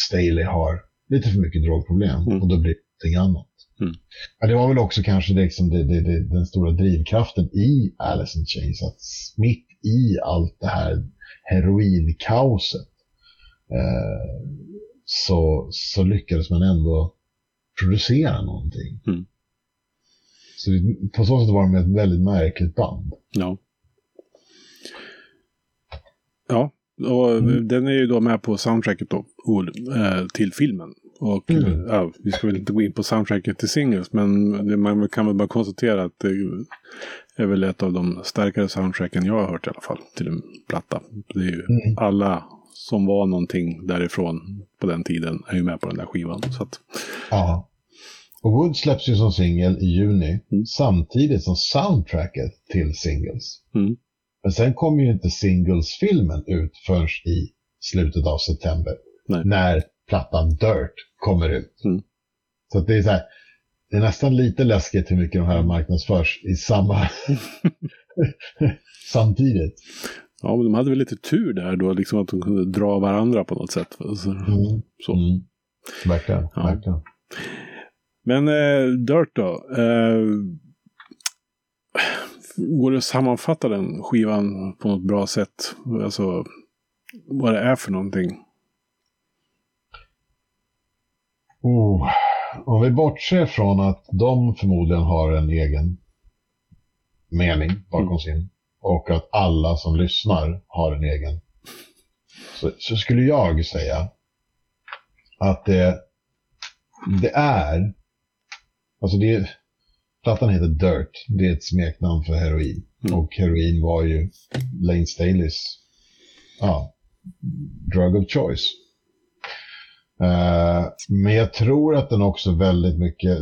Staley har lite för mycket drogproblem Mm. och då blir det någonting annat. Mm. Ja, det var väl också kanske liksom det, det, det, den stora drivkraften i Alice in Chains. Att mitt i allt det här heroinkaoset eh, så, så lyckades man ändå producera någonting. Mm. Så på så sätt var de ett väldigt märkligt band. Ja. Ja, och Mm. den är ju då med på soundtracket då, eh, till filmen. Och Mm. eh, ja, vi ska väl inte gå in på soundtracket till singles, men man kan väl bara konstatera att det är väl ett av de starkare soundtracken jag har hört i alla fall till en platta. Det är ju Mm. alla som var någonting därifrån på den tiden är ju med på den där skivan. Så att, Ja. Och Wood släpps ju som singel i juni Mm. samtidigt som soundtracket till singles. mm, Men sen kommer ju inte singles-filmen ut förrän i slutet av september. Nej. När plattan Dirt kommer ut. Mm. Så det är så här, det är nästan lite läskigt hur mycket de här marknadsförs i samma... samtidigt. ja, men de hade väl lite tur där då, liksom att de kunde dra varandra på något sätt. Alltså, Mm. så. Mm. Verkligen, Ja. verkligen. Men eh, Dirt då? Eh, går det att sammanfatta den skivan på något bra sätt? Alltså vad det är för någonting? Oh. Om vi bortser från att de förmodligen har en egen mening bakom Mm. sin och att alla som lyssnar har en egen. Så, så skulle jag säga att det, det är, alltså det, plattan heter Dirt, det är ett smeknamn för heroin. Mm. Och heroin var ju Lane Staleys, ja, drug of choice. Eh, men jag tror att den också väldigt mycket,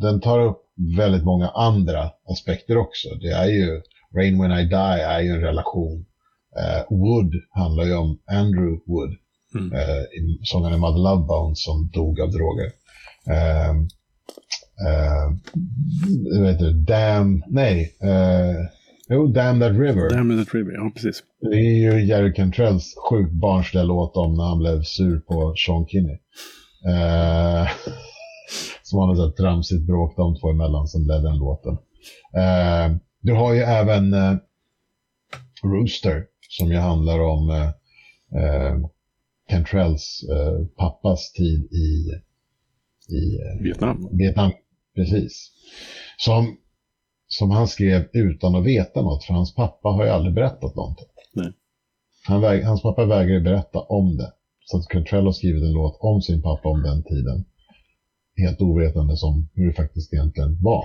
den tar upp väldigt många andra aspekter också. Det är ju, Rain When I Die är ju en relation. Eh, Wood handlar ju om Andrew Wood, Mm. i- sångaren i Mother Love Bone som dog av droger. Eh, eh, vad heter det? Damn, nej, eh, jo, Damn That River. Damn it River, ja precis. Det är ju Jerry Cantrells sjukt barnsliga låt om när han blev sur på Sean Kinney. Eh, som så här tramsigt bråk de två emellan som blev den låten. Eh, du har ju även eh, Rooster som ju handlar om eh, eh, Cantrells eh, pappas tid i, i eh, Vietnam. Vietnam, precis. Som, som han skrev utan att veta något, för hans pappa har ju aldrig berättat någonting. Nej. Han väg, hans pappa vägrar berätta om det. Så att Cantrell har skrivit en låt om sin pappa om den tiden. Helt ovetande om hur det faktiskt egentligen var.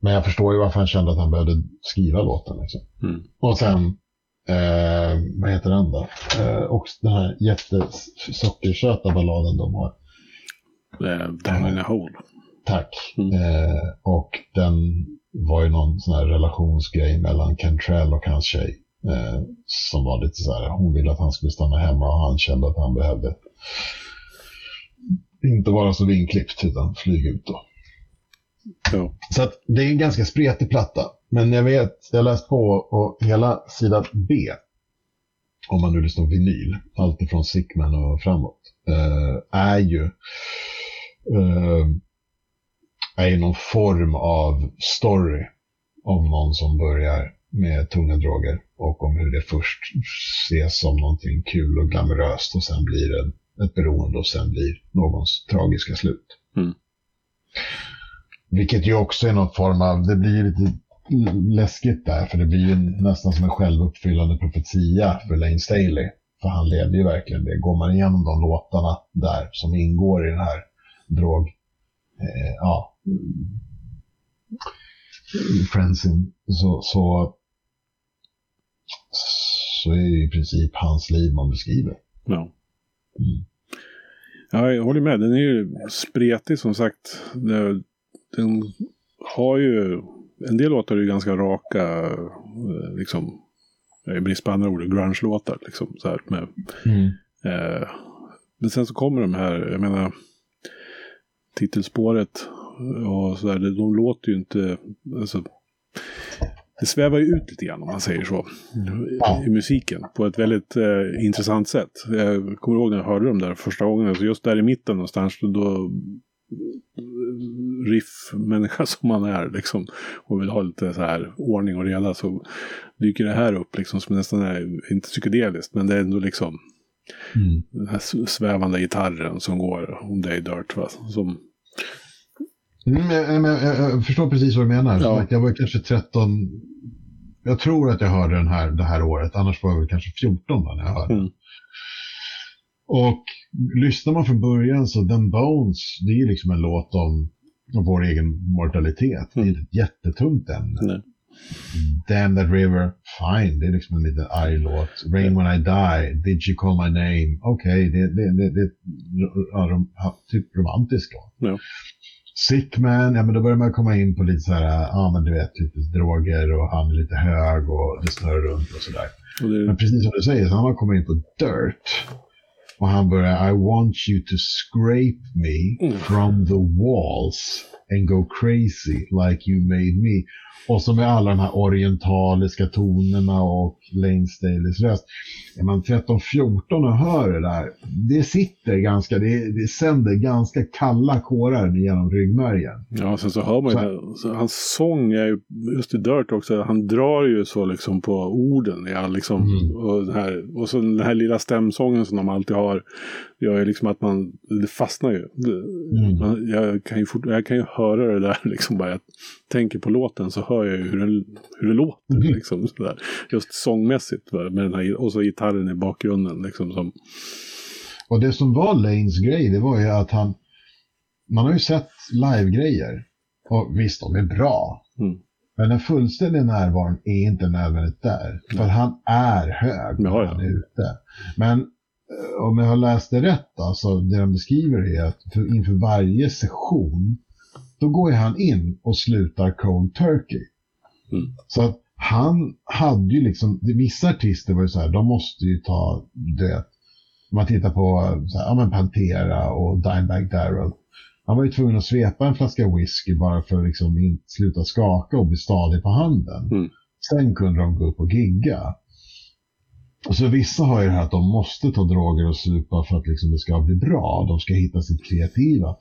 Men jag förstår ju varför han kände att han behövde skriva låten. Liksom. Mm. Och sen, eh, vad heter den då? Eh, och den här jättesockersöta balladen de har. Eh, Down in a hole. Tack. Mm. Eh, och den var ju någon sån här relationsgrej mellan Cantrell och hans tjej. Eh, som var lite så här, hon ville att han skulle stanna hemma och han kände att han behövde inte vara så vinklippt utan flyga ut då. Ja. Så att det är en ganska spretig platta. Men jag vet, jag läst på och hela sida B, om man nu lyssnar på vinyl, alltifrån Sickman och framåt, eh, är ju eh, är ju någon form av story om någon som börjar med tunga droger och om hur det först ses som någonting kul och glamoröst och sen blir det ett beroende och sen blir någons tragiska slut. Mm. Vilket ju också är någon form av, det blir lite läskigt där, för det blir ju nästan som en självuppfyllande profetia för Lane Staley. För han levde ju verkligen det. Går man igenom de låtarna där som ingår i den här drog, eh, ja, Friendsin, så, så, så är det i princip hans liv man beskriver. Ja. Mm. Ja, jag håller med. Den är ju spretig som sagt. Den har ju... En del låtar är ju ganska raka, eh, liksom, i brist på andra ord, grunge-låtar. Liksom, så här, med, mm. eh, men sen så kommer de här, jag menar, titelspåret och sådär, de låter ju inte, alltså, det svävar ju ut lite grann om man säger så. Ja. I musiken på ett väldigt eh, intressant sätt. Jag kommer ihåg när jag hörde dem där första gången. Alltså just där i mitten någonstans. Då riffmänniska som man är liksom. Och vill ha lite så här ordning och reda. Så dyker det här upp liksom som nästan är, inte psykedeliskt. Men det är ändå liksom. Mm. Den här svävande gitarren som går. Om det är dirt va. Som Mm, jag, jag, jag, förstår precis vad du menar. Ja. Jag var kanske 13, jag tror att jag hörde den här det här året, annars var jag väl kanske 14 när jag hörde mm. Och lyssnar man från början så Den Bones, det är ju liksom en låt om, om vår egen mortalitet. Mm. Det är ett jättetungt ämne. Nej. Damn that river, fine, det är liksom en liten arg låt. Rain when I die, did you call my name? Okej, okay, det, det, det, det är ja, typ romantisk låt. Ja. Sickman, ja men då börjar man komma in på lite så här, ja men du vet, lite droger och han är lite hög och det snurrar runt och sådär. Det... Men precis som du säger, så har man kommit in på Dirt. Och han börjar, I want you to scrape me mm. from the walls and go crazy like you made me. Och så med alla de här orientaliska tonerna och Lane Staleys röst. Är man 13-14 och hör det där, det sitter ganska, det, det sänder ganska kalla kårar genom ryggmärgen. Ja, sen så hör man ju, så, hans sång är ju, just i Dirt också, han drar ju så liksom på orden. Ja, liksom, mm. och, här, och så den här lilla stämsången som de alltid har, gör ju liksom att man, det fastnar ju. Mm. Man, jag, kan ju fort, jag kan ju höra det där liksom bara, jag tänker på låten så hör jag ju hur den, hur det låter. Mm. Liksom, sådär. Just sångmässigt. Med den här, och så gitarren i bakgrunden. Liksom, som... Och det som var Lanes grej, det var ju att han... Man har ju sett live-grejer. Och visst, de är bra. Mm. Men den fullständiga närvaron är inte nödvändigt där. För han är hög när ja, han är ute. Men om jag har läst det rätt, alltså det de beskriver är att för, inför varje session då går han in och slutar cold turkey. Mm. Så att han hade ju liksom, vissa artister var ju så här, de måste ju ta, det. Om man tittar på så här, ja, men Pantera och Dimebag Darrell. Han var ju tvungen att svepa en flaska whisky bara för att liksom inte sluta skaka och bli stadig på handen. Mm. Sen kunde de gå upp och gigga. Och så vissa har ju det här att de måste ta droger och supa för att liksom det ska bli bra. De ska hitta sitt kreativa.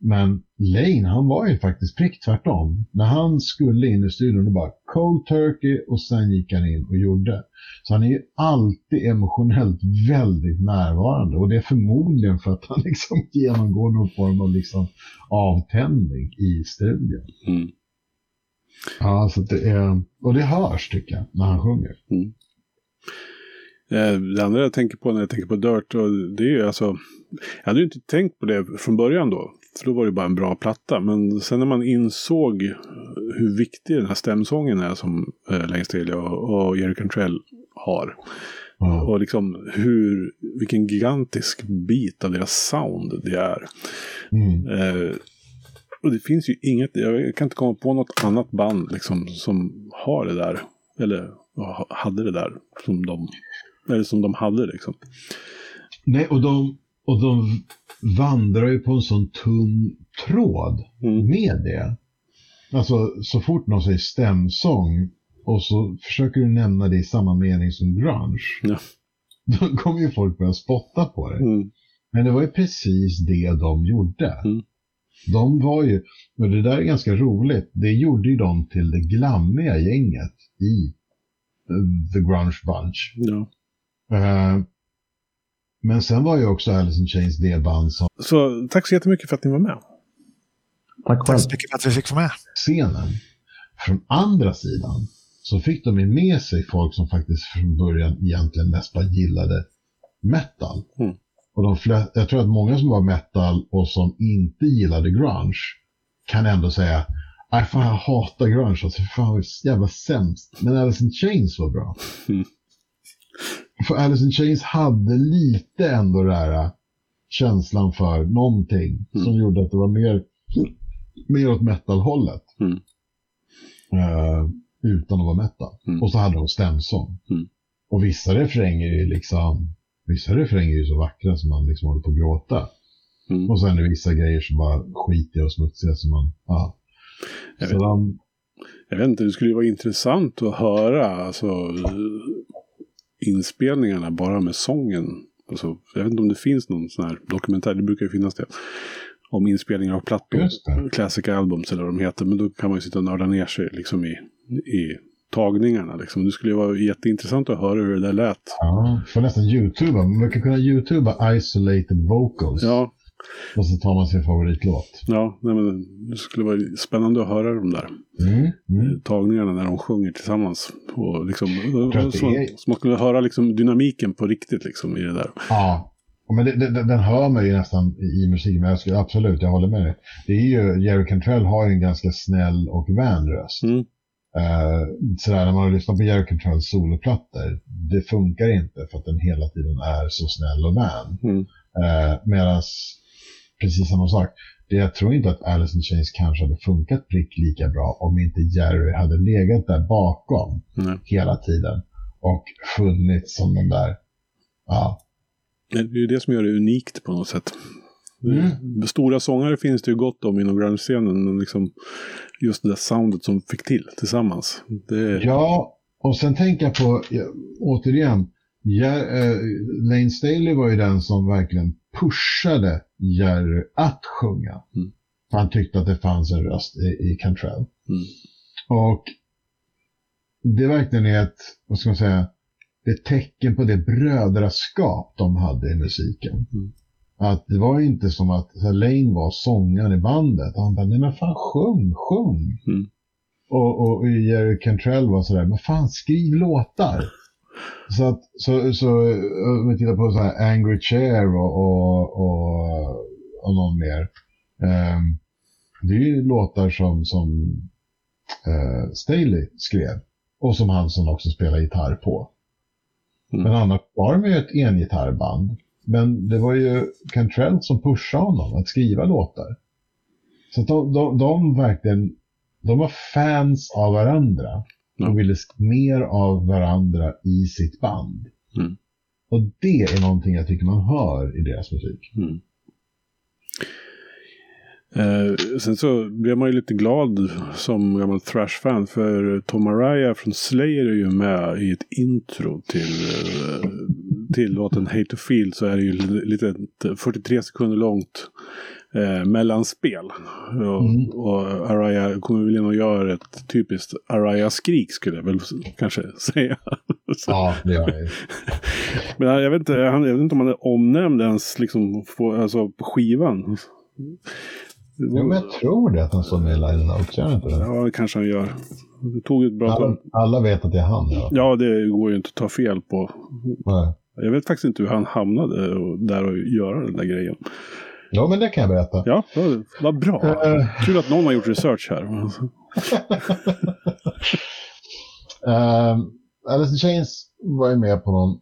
Men Lane, han var ju faktiskt prick tvärtom. När han skulle in i studion, då bara cold turkey och sen gick han in och gjorde. Så han är ju alltid emotionellt väldigt närvarande och det är förmodligen för att han liksom genomgår någon form av liksom avtändning i studion. Mm. Ja, så det är, och det hörs tycker jag när han sjunger. Mm. Eh, det andra jag tänker på när jag tänker på Dirt, och det är ju alltså, jag hade ju inte tänkt på det från början då. För då var det bara en bra platta. Men sen när man insåg hur viktig den här stämsången är som eh, Lane Staley och, och Jerry Cantrell har. Mm. Och liksom hur, vilken gigantisk bit av deras sound det är. Mm. Eh, och det finns ju inget, jag kan inte komma på något annat band liksom som har det där. Eller hade det där som de, eller som de hade liksom. Nej, och de, och de vandrar ju på en sån tunn tråd mm. med det. Alltså så fort någon säger stämsång och så försöker du nämna det i samma mening som grunge. Ja. Då kommer ju folk börja spotta på det. Mm. Men det var ju precis det de gjorde. Mm. De var ju, och det där är ganska roligt, det gjorde ju de till det glammiga gänget i The Grunge Bunch. Ja. Uh, men sen var ju också Alice in Chains det band som... Så tack så jättemycket för att ni var med. Tack själv. Tack så mycket för att vi fick vara med. Scenen. Från andra sidan så fick de med sig folk som faktiskt från början egentligen mest bara gillade metal. Mm. Och de flest, jag tror att många som var metal och som inte gillade grunge kan ändå säga Nej, fan jag hatar grunge. Alltså, fan vad jävla sämst. Men Alice in Chains var bra. Mm. För Alice in Chains hade lite ändå det här äh, känslan för någonting mm. som gjorde att det var mer, mer åt metal-hållet. Mm. Uh, utan att vara metal. Mm. Och så hade de stämsång. Mm. Och vissa refränger är liksom, vissa refränger är så vackra som man liksom håller på att gråta. Mm. Och sen är det vissa grejer som bara skitiga och smutsiga som man, ja. Jag vet, de... jag vet inte, det skulle ju vara intressant att höra alltså, inspelningarna bara med sången. Alltså, jag vet inte om det finns någon sån här dokumentär, det brukar ju finnas det. Om inspelningar av plattor, classic albums eller vad de heter. Men då kan man ju sitta och nörda ner sig liksom i, i tagningarna. Liksom. Det skulle ju vara jätteintressant att höra hur det där lät. Ja, får nästan youtuba. Man brukar kunna youtuba isolated vocals. Ja, och så tar man sin favoritlåt. Ja, nej, men det skulle vara spännande att höra de där mm, mm. tagningarna när de sjunger tillsammans. Och liksom, så, så, man skulle höra liksom dynamiken på riktigt liksom i det där. Ja, men det, det, den hör man ju nästan i musiken. Men jag skulle, absolut, jag håller med dig. Det är ju, Jerry Cantrell har ju en ganska snäll och vän röst. Mm. Uh, sådär när man lyssnar på Jerry Cantrells soloplattor, det funkar inte för att den hela tiden är så snäll och vän. Mm. Uh, eh, Medan precis samma sak. Det, jag tror inte att Alice in Chains kanske hade funkat prick lika bra om inte Jerry hade legat där bakom mm. hela tiden och funnits som den där, ja. Det är ju det som gör det unikt på något sätt. Mm. Stora sångare finns det ju gott om inom grunge-scenen, men liksom just det där soundet som fick till tillsammans. Det... Ja, och sen tänker jag på, återigen, ja, äh, Lane Staley var ju den som verkligen pushade Jerry att sjunga. Mm. Han tyckte att det fanns en röst i, i Cantrell. Mm. Och det verkligen är ett, vad ska man säga, ett tecken på det brödraskap de hade i musiken. Mm. Att det var inte som att Lane var sångaren i bandet. Han bara, nej men fan sjung, sjung. Mm. Och, och Jerry Cantrell var sådär, men fan skriv låtar. Så, att, så, så om vi tittar på så här Angry Chair och, och, och, och någon mer. Um, det är ju låtar som, som uh, Staley skrev. Och som han som också spelar gitarr på. Mm. Men annars var de ju ett engitarrband. Men det var ju Cantrell som pushade honom att skriva låtar. Så de, de, de verkligen, de var fans av varandra. De ville mer av varandra i sitt band. Mm. Och det är någonting jag tycker man hör i deras musik. Mm. Eh, sen så blev man ju lite glad som gammal Thrash-fan för Tom Araya från Slayer är ju med i ett intro till, eh, till låten Hate to Feel så är det ju lite 43 sekunder långt eh, mellanspel. Och, mm. och Araya kommer väl in och gör ett typiskt Araya-skrik skulle jag väl kanske säga. ja, det gör det. Men jag vet, inte, jag vet inte om han är omnämnd ens liksom, på, alltså, på skivan. Jo, men jag tror det att han står med i line notes, gör inte det? Ja, det kanske han gör. Det tog ett bra alla, alla vet att det är han, ja. Ja, det går ju inte att ta fel på. Nej. Jag vet faktiskt inte hur han hamnade där och göra den där grejen. Ja, men det kan jag berätta. Ja, vad bra. Uh, Kul att någon har gjort research här. uh, Alice in Chains var ju med på någon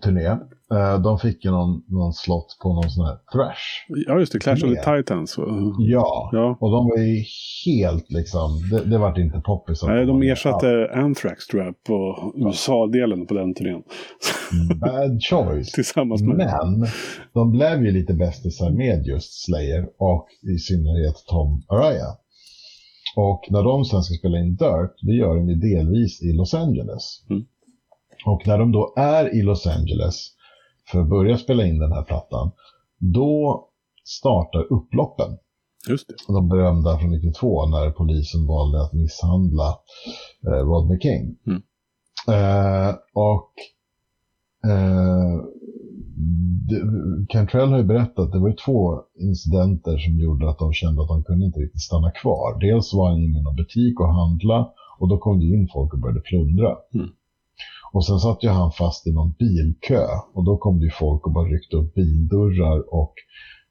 turné. Uh, de fick ju någon, någon slott på någon sån här thrash. Ja, just det. Clash of the Titans. Ja, ja, och de var ju helt liksom, det, det vart inte poppis. Nej, de ersatte ja. Anthrax tror jag på USA-delen på den turnén. Bad choice. Tillsammans med Men de blev ju lite bästisar med just Slayer och i synnerhet Tom Araya. Och när de sen ska spela in Dirt, det gör de ju delvis i Los Angeles. Mm. Och när de då är i Los Angeles för att börja spela in den här plattan, då startar upploppen. Just det. De berömda från 92 när polisen valde att misshandla eh, Rodney King. Mm. Eh, och eh, Cantrell har ju berättat att det var två incidenter som gjorde att de kände att de kunde inte riktigt stanna kvar. Dels var han inne i någon butik och handla och då kom det in folk och började plundra. Mm. Och sen satt ju han fast i någon bilkö och då kom det ju folk och bara ryckte upp bildörrar och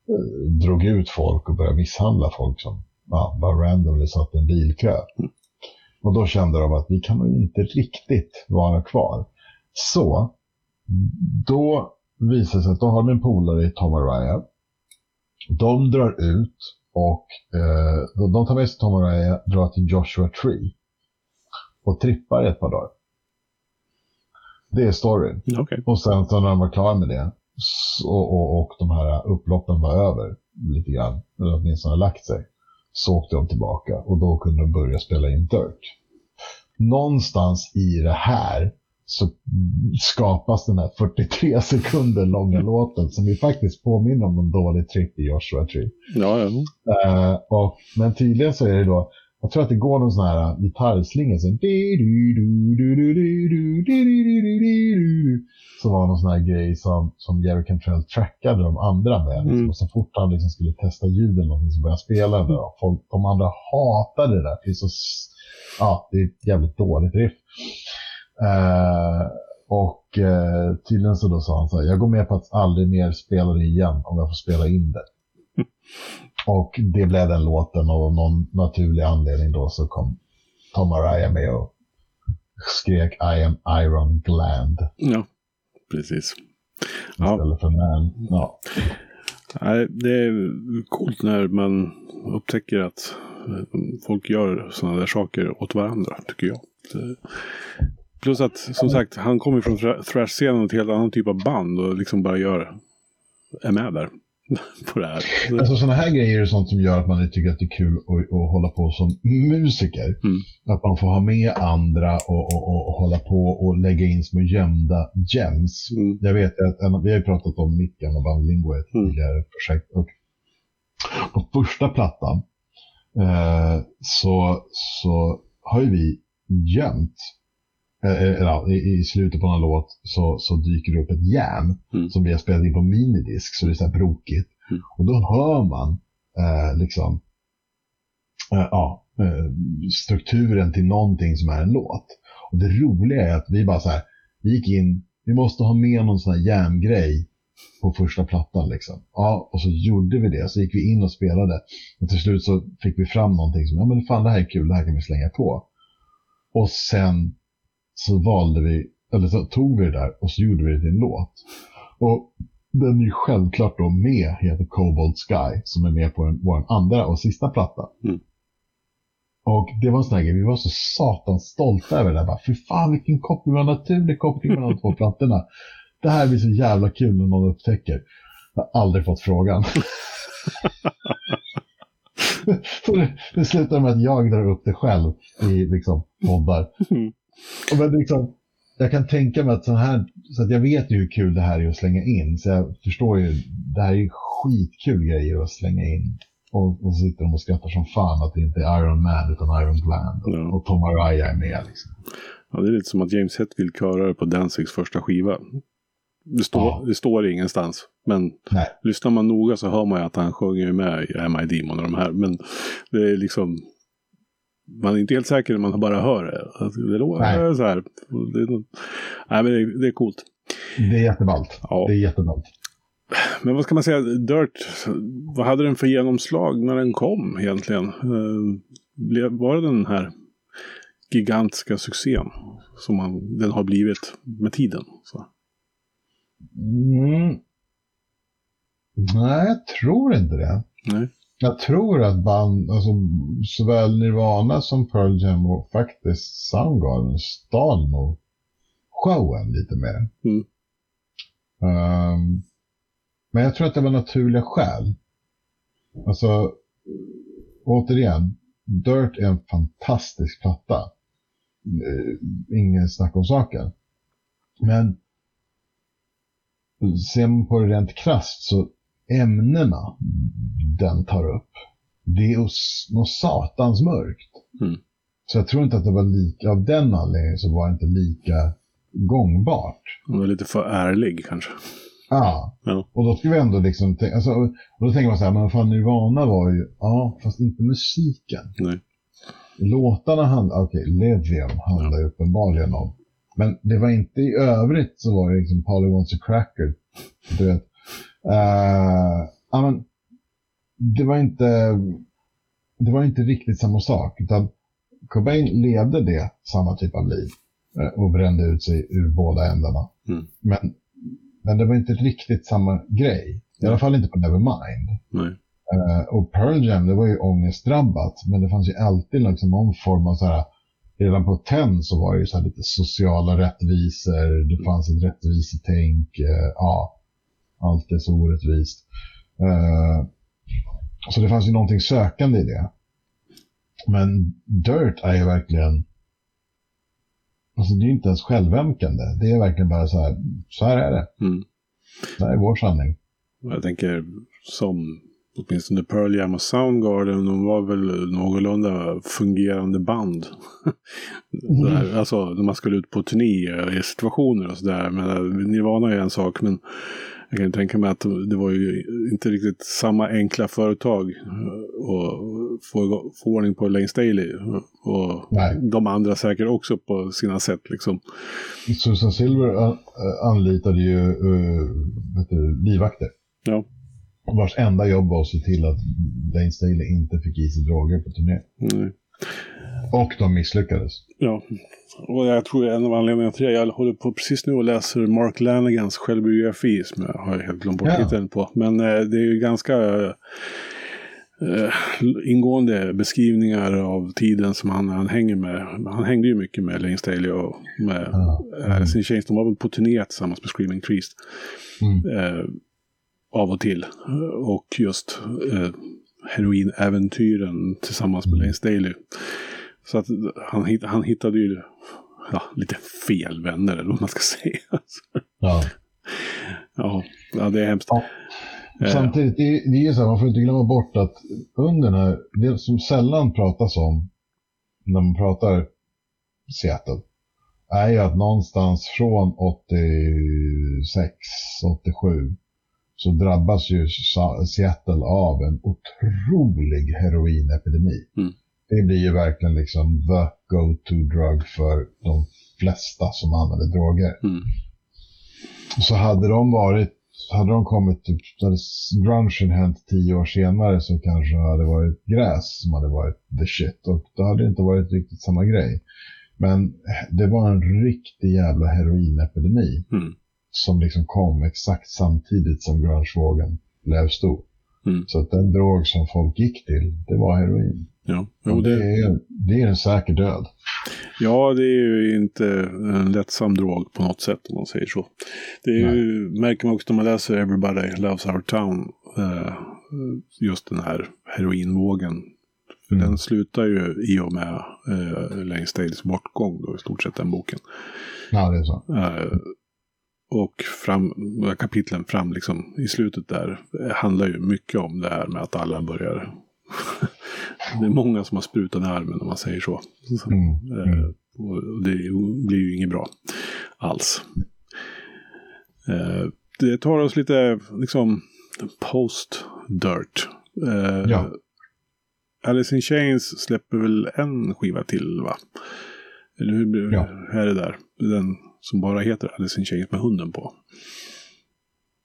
eh, drog ut folk och började misshandla folk som ja, bara randomly satt i en bilkö. Och då kände de att vi kan nog inte riktigt vara kvar. Så då visar det sig att de har en polare i Tom Araya. De drar ut och eh, de tar med sig Tom Araya, drar till Joshua Tree och trippar i ett par dagar. Det är storyn. Okej. Och sen så när de var klara med det så, och, och de här upploppen var över lite grann, eller åtminstone lagt sig, så åkte de tillbaka och då kunde de börja spela in Dirt. Någonstans i det här så skapas den här 43 sekunder långa låten som ju faktiskt påminner om en dålig tripp i Joshua Tree. Ja, ja. Eh, och, men tydligen så är det då, jag tror att det går någon sån här gitarrslinga så som var någon sån här grej som, som Jerry Cantrell trackade de andra med. Liksom. Mm. Och så fort han liksom skulle testa ljud eller någonting så började han spela det. Och folk, de andra hatade det där. Det är, så, ja, det är ett jävligt dåligt riff. Eh, och eh, tydligen så då sa han så här, jag går med på att aldrig mer spela det igen om jag får spela in det. Och det blev den låten och av någon naturlig anledning då så kom Tom Araya med och skrek I am Iron Gland ja. Precis. Ja, istället för Man. Ja. nej, det är coolt när man upptäcker att folk gör sådana där saker åt varandra, tycker jag. Plus att, som sagt, han kommer från thra- thrash-scenen och ett helt annan typ av band och liksom bara gör, är med där på det här. Så- Alltså sådana här grejer är sånt som gör att man tycker att det är kul att, att hålla på som musiker. Mm. Att man får ha med andra och, och, och, och hålla på och lägga in små gömda gems. Mm. Jag vet att vi har ju pratat om mitt gamla band Lingo i ett Mm. tidigare projekt. Och på första plattan eh, så, så har ju vi gömt, eh, eh, ja, i, i slutet på en låt så, så dyker det upp ett jam Mm. som vi har spelat in på minidisk så det är så här brokigt. Mm. Och då hör man eh, liksom eh, ja, eh, strukturen till någonting som är en låt. Och det roliga är att vi bara så här, vi gick in, vi måste ha med någon sån här jam-grej på första plattan liksom. Ja, och så gjorde vi det. Så gick vi in och spelade. Och till slut så fick vi fram någonting som, ja men fan det här är kul, det här kan vi slänga på. Och sen så valde vi, eller så tog vi det där och så gjorde vi det till en låt. Och den är ju självklart då med, heter Cobalt Sky, som är med på en, vår andra och sista platta. Mm. Och det var en sån här grej, vi var så satans stolta över det där. Bara, Fy fan vilken koppling, vad naturlig koppling mellan de två plattorna. Det här blir så jävla kul när någon upptäcker. Jag har aldrig fått frågan. Så det, det slutar med att jag drar upp det själv i liksom, poddar. Mm. Och men liksom, jag kan tänka mig att så här, så att jag vet ju hur kul det här är att slänga in. Så jag förstår ju, det här är ju skitkul grejer att slänga in. Och, och så sitter de och skrattar som fan att det inte är Iron Man utan Iron Gland. Och, Ja. och Tom Araya är med liksom. Ja, det är lite som att James Hetfield körar på Danzigs första skiva. Det, står, Ja. det står ingenstans. Men Nej. lyssnar man noga så hör man ju att han sjunger med i Am I Demon och de här. Men det är liksom... Man är inte helt säker när man bara hör det. Alltså, Det låter så här. Det nej, men det är, det är coolt. Det är jätteballt. Ja. Det är jätteballt. Men vad ska man säga? Dirt, vad hade den för genomslag när den kom egentligen? Eh, Var det den här gigantiska succén som man, den har blivit med tiden? Så. Mm. Nej, jag tror inte det. Nej. Jag tror att band, alltså såväl Nirvana som Pearl Jam och faktiskt Soundgarden stal nog showen lite mer. Mm. Ehm, men jag tror att det var naturliga skäl. Alltså, återigen, Dirt är en fantastisk platta. Eh, ingen snack om saken. Men ser man på det rent krasst så ämnena den tar upp, det är något satans mörkt. Mm. Så jag tror inte att det var lika, av den anledningen så var det inte lika gångbart. Den var lite för ärlig kanske. Ja. Ja. Och då ska vi ändå liksom, tänka- alltså, och då tänker man så här, men fan Nirvana var ju, ja, fast inte musiken. Nej. Låtarna handlar, okej, Levian handlar ju uppenbarligen om. Men det var inte i övrigt så var det liksom Polly wants a cracker. Du vet. Uh, men, det var inte, det var inte riktigt samma sak. Utan Cobain levde det, samma typ av liv. eh, Och brände ut sig ur båda ändarna. Mm. Men, men det var inte riktigt samma grej. I alla fall inte på Nevermind. Nej. Eh, och Pearl Jam, det var ju ångestdrabbat, men det fanns ju alltid liksom någon form av så här, redan på TEN så var det ju så lite sociala rättvisor, det fanns ett rättvisetänk, eh, ja, allt är så orättvist. Eh, så det fanns ju någonting sökande i det. Men Dirt är ju verkligen, alltså det är inte ens självömkande, det är verkligen bara så här, så här är det, Mm. det här är vår sanning. Jag tänker som åtminstone Pearl Jam och Soundgarden, de var väl någorlunda fungerande band. Sådär, alltså när man skulle ut på turné i situationer och sådär. Men eh, Nirvana är en sak, men jag kan tänka mig att det var ju inte riktigt samma enkla företag och få, igång- få ordning på Lane Staley. Och Nej. de andra säkert också på sina sätt liksom. Susan Silver eh, anlitade ju uh, du, livvakter. Ja. Vars enda jobb var att se till att Lane Staley inte fick i sig droger på turné. Mm. Och de misslyckades. Ja, och jag tror en av anledningarna till det, jag håller på precis nu och läser Mark Lanigans självbiografi som jag har helt glömt bort Ja. titeln på. Men eh, det är ju ganska eh, ingående beskrivningar av tiden som han, han hänger med. Han hängde ju mycket med Lane Staley och med Ja. Alice in Chains. De var väl på turné tillsammans med Screaming Trees. Mm. Eh, av och till. Och just eh, heroinäventyren tillsammans med Lane Staley. Så att han, han hittade ju ja, lite fel vänner, eller vad man ska säga. Ja. ja, ja, det är hemskt. Ja. Eh, Samtidigt, det är, det är så här, man får inte glömma bort att under den här, det som sällan pratas om när man pratar Seattle, är ju att någonstans från 86, 87 så drabbas ju Seattle av en otrolig heroinepidemi. Mm. Det blir ju verkligen liksom the go-to drug för de flesta som använder droger. Mm. Så hade de varit, hade de kommit typ, hade grungen hänt tio år senare så kanske det hade varit gräs som hade varit the shit och då hade det inte varit riktigt samma grej. Men det var en riktig jävla heroinepidemi Mm. som liksom kom exakt samtidigt som grungevågen blev stor. Mm. Så att den drog som folk gick till, det var heroin. Ja. Jo, det, det, är, det är en säker död. ja, det är ju inte en lättsam drog på något sätt om man säger så. Det är ju, märker man också när man läser Everybody Loves Our Town. Eh, just den här heroinvågen. För Mm. den slutar ju i och med eh, Lane Stales bortgång då i stort sett den boken. Ja, det är så. Eh, och fram, kapitlen fram liksom i slutet där eh, handlar ju mycket om det här med att alla börjar... det är många som har sprutat i armen om man säger så. så Mm. eh, och det blir ju inget bra alls. Eh, det tar oss lite liksom post-dirt. Eh, Ja. Alice in Chains släpper väl en skiva till va? Eller hur Ja. är det där? Den som bara heter Alice in Chains med hunden på.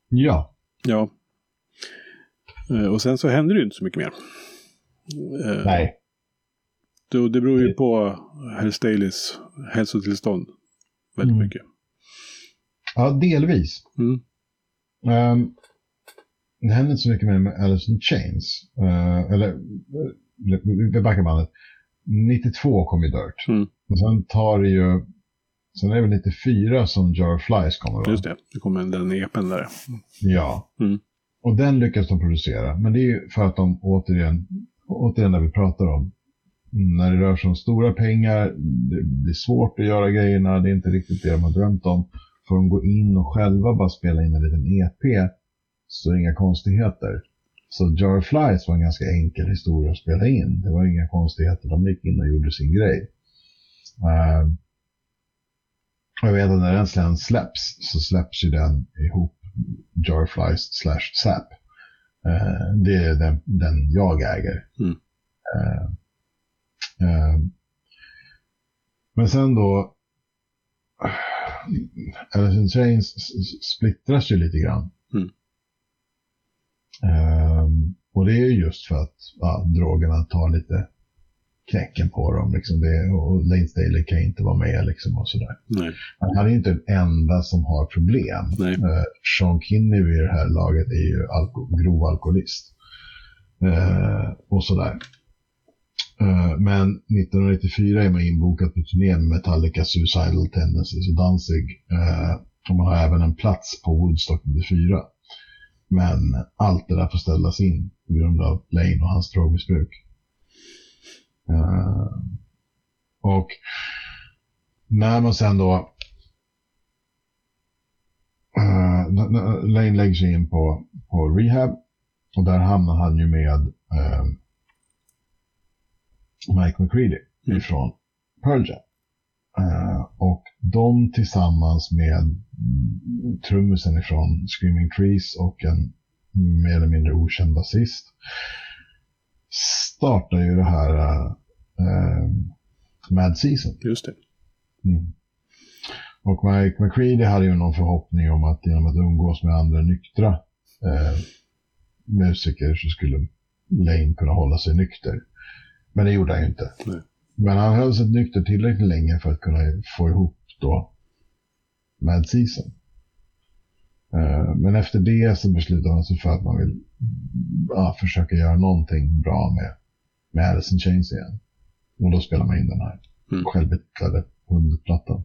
Ja, Ja. Eh, Och sen så händer det ju inte så mycket mer. Eh, nej. Det, det beror ju på herr Staleys hälsotillstånd väldigt Mm. mycket. Ja, delvis. Mm. Ehm, det händer inte så mycket mer med Alice in Chains. Eh, eller, vi backar bandet. 92 kom ju Dirt. Mm. Och sen tar det ju, sen är det väl 94 som Jar Flies kommer. va? Just det, det kommer den epen där. Ja. Mm. Och den lyckas de producera. Men det är ju för att de återigen, återigen när vi pratar om, när det rör sig om stora pengar, det blir svårt att göra grejerna, det är inte riktigt det de har drömt om. Får de gå in och själva bara spela in en liten EP så inga konstigheter. Så Jar Flies var en ganska enkel historia att spela in. Det var inga konstigheter, de gick in och gjorde sin grej. Och jag vet att när den sen släpps så släpps ju den ihop Jarflies slash Sap. Eh, det är den, den jag äger. Mm. Eh, eh, men sen då, Alice in Chains splittras ju lite grann. Mm. Och det är just för att ja, drogerna tar lite knäcken på dem. Liksom det, och Lane Staley kan inte vara med liksom och sådär. Nej. Han är inte den enda som har problem. Nej. Uh, Sean Kinney vid det här laget är ju alko grov alkoholist. Uh, och sådär. Uh, men 1994 är man inbokad på turné med Metallica, Suicidal Tendencies och Danzig. Uh, och man har även en plats på Woodstock 94. Men allt det där får ställas in på grund av Lane och hans drogmissbruk. Uh, och när man sen då uh, Lane lägger sig in på, på rehab och där hamnar han ju med uh, Mike McCready Mm. ifrån Pearl Jam. Uh, och de tillsammans med mm, trummisen ifrån Screaming Trees och en mer eller mindre okänd basist startar ju det här uh, Mad Season. Just det. Mm. Och Mike McCready hade ju någon förhoppning om att genom att umgås med andra nyktra eh, musiker så skulle Lane kunna hålla sig nykter. Men det gjorde han ju inte. Nej. Men han höll sig nykter tillräckligt länge för att kunna få ihop då Mad Season. Eh, men efter det så beslutade han sig för att man vill ja, försöka göra någonting bra med, med Alice in Chains igen. Och då spelar man in den här Mm. självbetitlade hundplattan.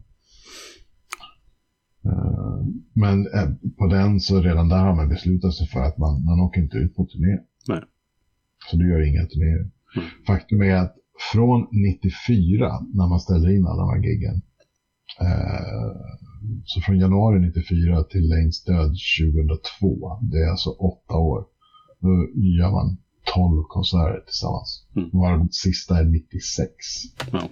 Eh, Men eh, på den så redan där har man beslutat sig för att man, man åker inte ut på turné. Nej. Så du gör inga turnéer. Mm. Faktum är att från 94 när man ställer in alla de här giggen. Eh, så från januari 94 till Lanes död 2002. Det är alltså åtta år. Då gör man 12 konserter tillsammans. Mm. Varav sista är 96. Ja.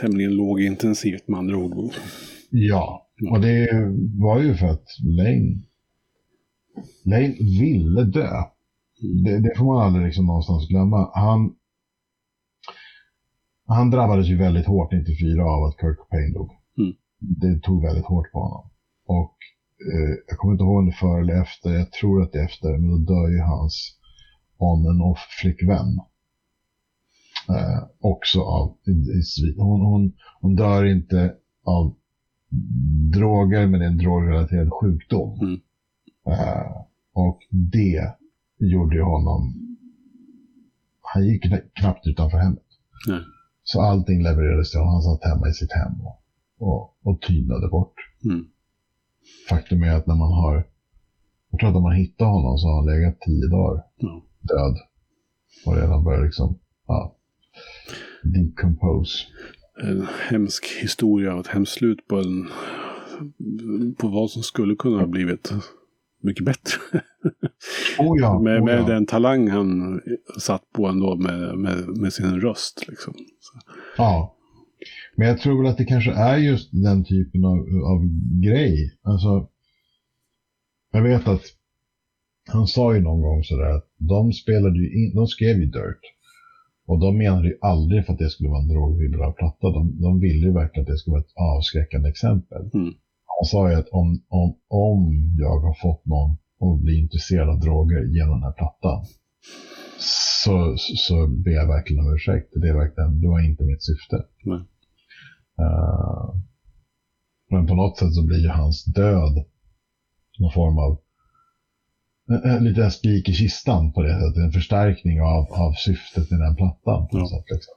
Tämligen lågintensivt med andra ord. Ja, och det var ju för att Lane, Lane ville dö. Det, det får man aldrig liksom någonstans glömma. Han, han drabbades ju väldigt hårt 94 av att Kurt Cobain dog. Mm. Det tog väldigt hårt på honom. Och eh, jag kommer inte ihåg om det före eller efter, jag tror att det är efter, men då dör ju hans on and off flickvän. Eh, också av, i, i, svit. hon, hon, hon dör inte av droger, men det är en drogrelaterad sjukdom. Mm. Eh, och det gjorde ju honom... Han gick kna- knappt utanför hemmet. Nej. Så allting levererades till honom. Han satt hemma i sitt hem och, och, och tynade bort. Mm. Faktum är att när man har... Jag tror att när man hittar honom så har han legat tio dagar Ja. död. Och redan börjat liksom... Ja, decompose. En hemsk historia och ett hemskt slut på en på vad som skulle kunna ha blivit mycket bättre. Oh ja, med oh med ja. den talang han satt på ändå med, med, med sin röst. Liksom. Så, Ja. Men jag tror väl att det kanske är just den typen av, av grej. Alltså, jag vet att han sa ju någon gång sådär att de spelade in, de skrev ju Dirt. Och de menade ju aldrig för att det skulle vara en drogfri platta. De, de ville ju verkligen att det skulle vara ett avskräckande exempel. Mm. Han sa ju att om, om, om jag har fått någon att bli intresserad av droger genom den här plattan så, så ber jag verkligen om ursäkt. Det, är verkligen, det var inte mitt syfte. Nej. Eh, men på något sätt så blir ju hans död någon form av en, en liten spik i kistan på det sättet. En förstärkning av, av syftet med den plattan. På något Ja. sätt, liksom.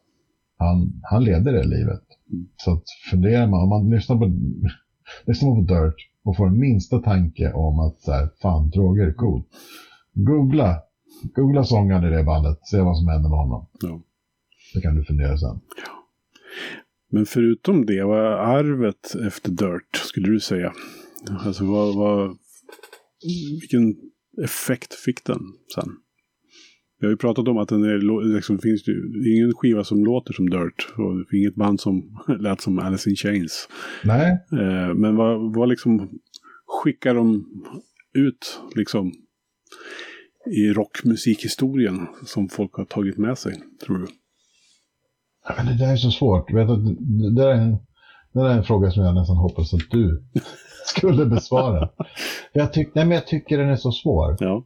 han, han levde det livet. Mm. Så att funderar man, om man lyssnar på, lyssnar man på Dirt och får en minsta tanke om att så här, fan, droger är coolt. Googla, googla sångaren i det bandet, se vad som händer med honom. Ja. Så kan du fundera sen. Men förutom det, vad är arvet efter Dirt, skulle du säga? Alltså vad, vad, vilken effekt fick den sen? Vi har ju pratat om att den är, liksom, finns ju ingen skiva som låter som Dirt. Och inget band som lät som Alice in Chains. Nej, Eh, men vad, vad liksom skickar de ut liksom i rockmusikhistorien som folk har tagit med sig, tror du? Ja, men det där är så svårt. Vet du, det, där är en, det där är en fråga som jag nästan hoppas att du skulle besvara. jag, tyck, nej, men jag tycker den är så svår. Ja.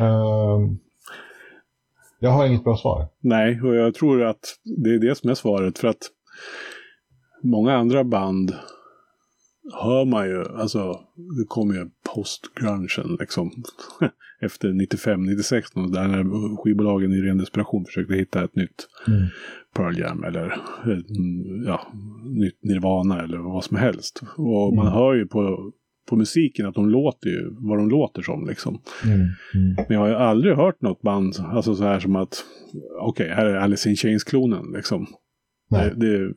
Uh, jag har inget bra svar. Nej, och jag tror att det är det som är svaret. För att många andra band hör man ju, alltså det kommer ju post-grungen liksom. Efter 95-96 där när skivbolagen i ren desperation försökte hitta ett nytt mm. Pearl Jam eller ja, nytt Nirvana eller vad som helst. Och mm. man hör ju på, på musiken att de låter ju vad de låter som liksom. Mm. mm. Men jag har ju aldrig hört något band, alltså så här som att okej, okay, här är Alice in Chains-klonen liksom. Det, det,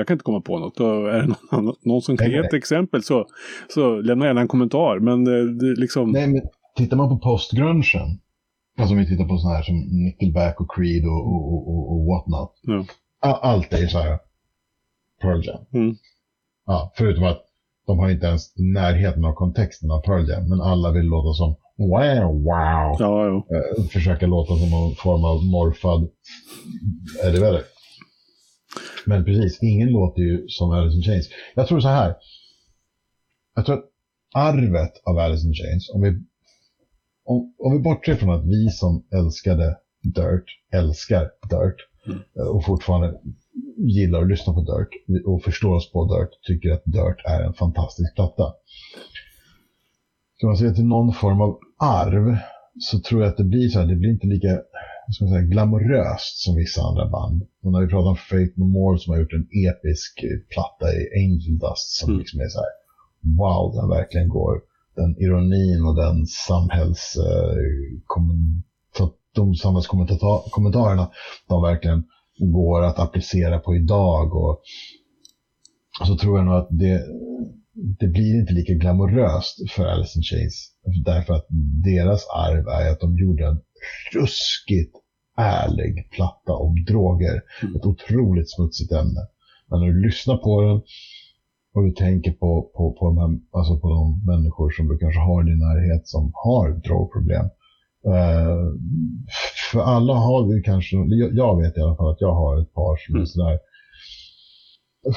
jag kan inte komma på något. Och är det någon, någon som kan ge ett exempel så, så lämna gärna en kommentar. Men det, det liksom... Nej, men tittar man på postgrungen, alltså om vi tittar på sådana här som Nickelback och Creed och, och, och, och whatnot. Ja. Allt är så här Pearl Jam. Mm. Ja, förutom att de har inte ens närheten av kontexten av Pearl Jam, men alla vill låta som wow, wow. Ja, ja. Eh, försöka låta som någon form av morfad Eddie Vedder. Men precis, ingen låter ju som Alice in Chains. Jag tror så här. Jag tror att arvet av Alice in Chains, om vi, om, om vi bortser från att vi som älskade Dirt, älskar Dirt mm. och fortfarande gillar att lyssna på Dirt och förstår oss på Dirt, tycker att Dirt är en fantastisk platta. Ska man se till någon form av arv så tror jag att det blir så här, det blir inte lika ska säga, glamoröst som vissa andra band. Och när vi pratar om Faith No More som har gjort en episk platta i Angel Dust som mm. liksom är så här, wow, den verkligen går, den ironin och den samhälls, eh, de samhällskommentarerna, de verkligen går att applicera på idag. Och så tror jag nog att det, det blir inte lika glamoröst för Alice in Chains. Därför att deras arv är att de gjorde en ruskigt ärlig platta om droger. Mm. Ett otroligt smutsigt ämne. Men när du lyssnar på den och du tänker på, på, på, de här, alltså på de människor som du kanske har i din närhet som har drogproblem. Uh, för alla har vi kanske, jag vet i alla fall att jag har ett par som är mm. sådär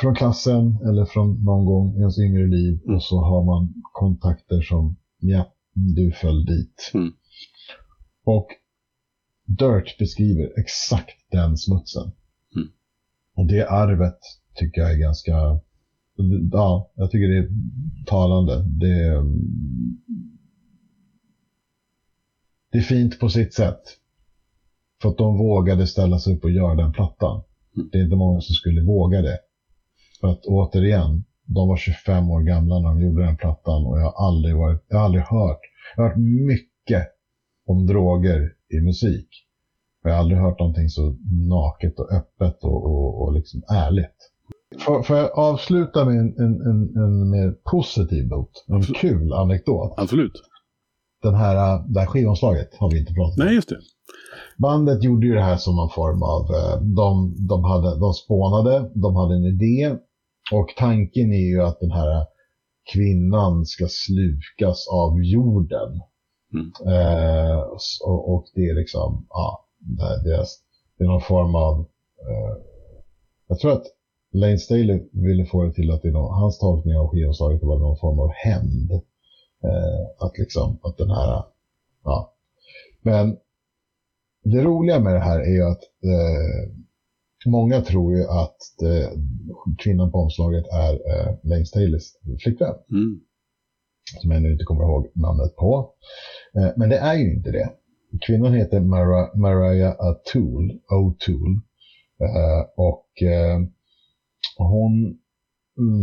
från klassen eller från någon gång i ens yngre liv mm. och så har man kontakter som, ja, du föll dit. Mm. Och Dirt beskriver exakt den smutsen. Mm. Och det arvet tycker jag är ganska, ja, jag tycker det är talande. Det, det är fint på sitt sätt. För att de vågade ställa sig upp och göra den plattan. Mm. Det är inte många som skulle våga det. För att återigen, de var 25 år gamla när de gjorde den plattan och jag har aldrig, varit, jag har aldrig hört, jag har hört mycket om droger i musik. Jag har aldrig hört någonting så naket och öppet och, och, och liksom ärligt. Får, får jag avsluta med en, en, en, en mer positiv not? En Absolut. kul anekdot? Absolut. Den här, det här skivomslaget har vi inte pratat om. Nej, just det. Bandet gjorde ju det här som någon form av, eh, de, de, hade, de spånade, de hade en idé och tanken är ju att den här kvinnan ska slukas av jorden. Mm. Eh, och, och, det är liksom, ja, det, är, det är någon form av, eh, jag tror att Lane Staley ville få det till att det är någon, hans tolkning av skivomslaget var någon form av hämnd. Eh, att liksom, att den här, ja. Men det roliga med det här är ju att eh, många tror ju att det, kvinnan på omslaget är eh, Lane Staleys flickvän. Mm. Som jag nu inte kommer ihåg namnet på. Eh, men det är ju inte det. Kvinnan heter Mara, Mariah O'Toole. O'Toole. Eh, och eh, hon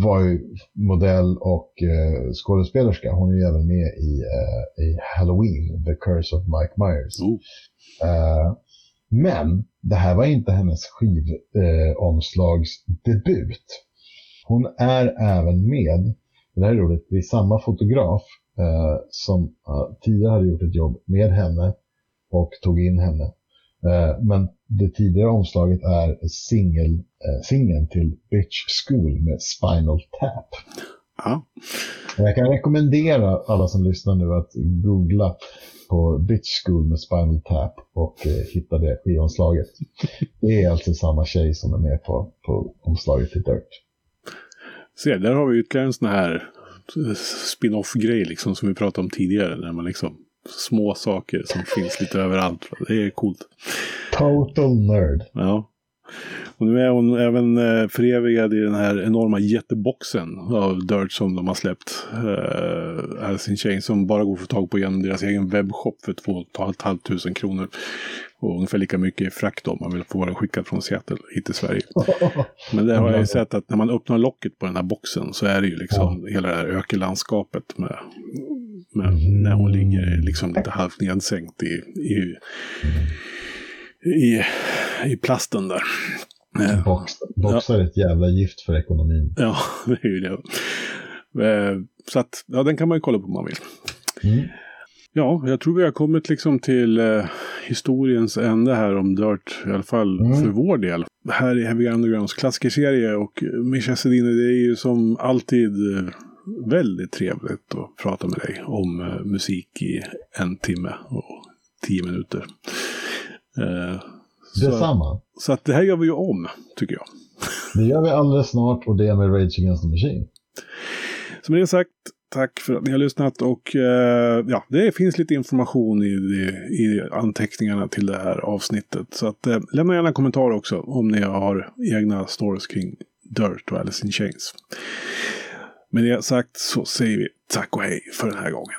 var ju modell och skådespelerska. Hon är ju även med i, i Halloween, The Curse of Mike Myers. Eh, men det här var inte hennes skivomslagsdebut. Hon är även med, det här är roligt, det är samma fotograf eh, som uh, tidigare hade gjort ett jobb med henne och tog in henne. Eh, men det tidigare omslaget är singel, eh, singeln till Bitch School med Spinal Tap. Ja. Jag kan rekommendera alla som lyssnar nu att googla på Bitch School med Spinal Tap och eh, hitta det skivomslaget. Det är alltså samma tjej som är med på, på omslaget till Dirt. Se, där har vi ytterligare en sån här spin-off-grej liksom som vi pratade om tidigare. När man liksom små saker som finns lite överallt. Det är coolt. Total nerd. Ja. Och nu är hon även eh, förevigad i den här enorma jätteboxen av Dirt som de har släppt. Uh, Alice in Chains som bara går att få tag på genom deras egen webbshop för 2 500 kronor. Och ungefär lika mycket i frakt om man vill få den skickad från Seattle hit till Sverige. Men det har jag ju sett att när man öppnar locket på den här boxen så är det ju liksom ja. hela det här ökenlandskapet med, med mm. när hon ligger liksom lite halvt nedsänkt i, i, i, i plasten där. Box, boxar ja. ett jävla gift för ekonomin. Ja, det är ju det. Eh, så att, ja, den kan man ju kolla på om man vill. Mm. Ja, jag tror vi har kommit liksom till eh, historiens ände här om Dirt, i alla fall mm. för vår del. Här i Heavy Undergrounds klassikerserie och Mischa Sedin, det är ju som alltid eh, väldigt trevligt att prata med dig om eh, musik i en timme och tio minuter. Eh, Detsamma. Så, så att det här gör vi ju om, tycker jag. Det gör vi alldeles snart och det är med Rage Against the Machine. Som det sagt, Tack för att ni har lyssnat och eh, ja, det finns lite information i, i, anteckningarna till det här avsnittet. Så att, eh, lämna gärna en kommentar också om ni har egna stories kring Dirt och Alice in Chains. Med det sagt så säger vi tack och hej för den här gången.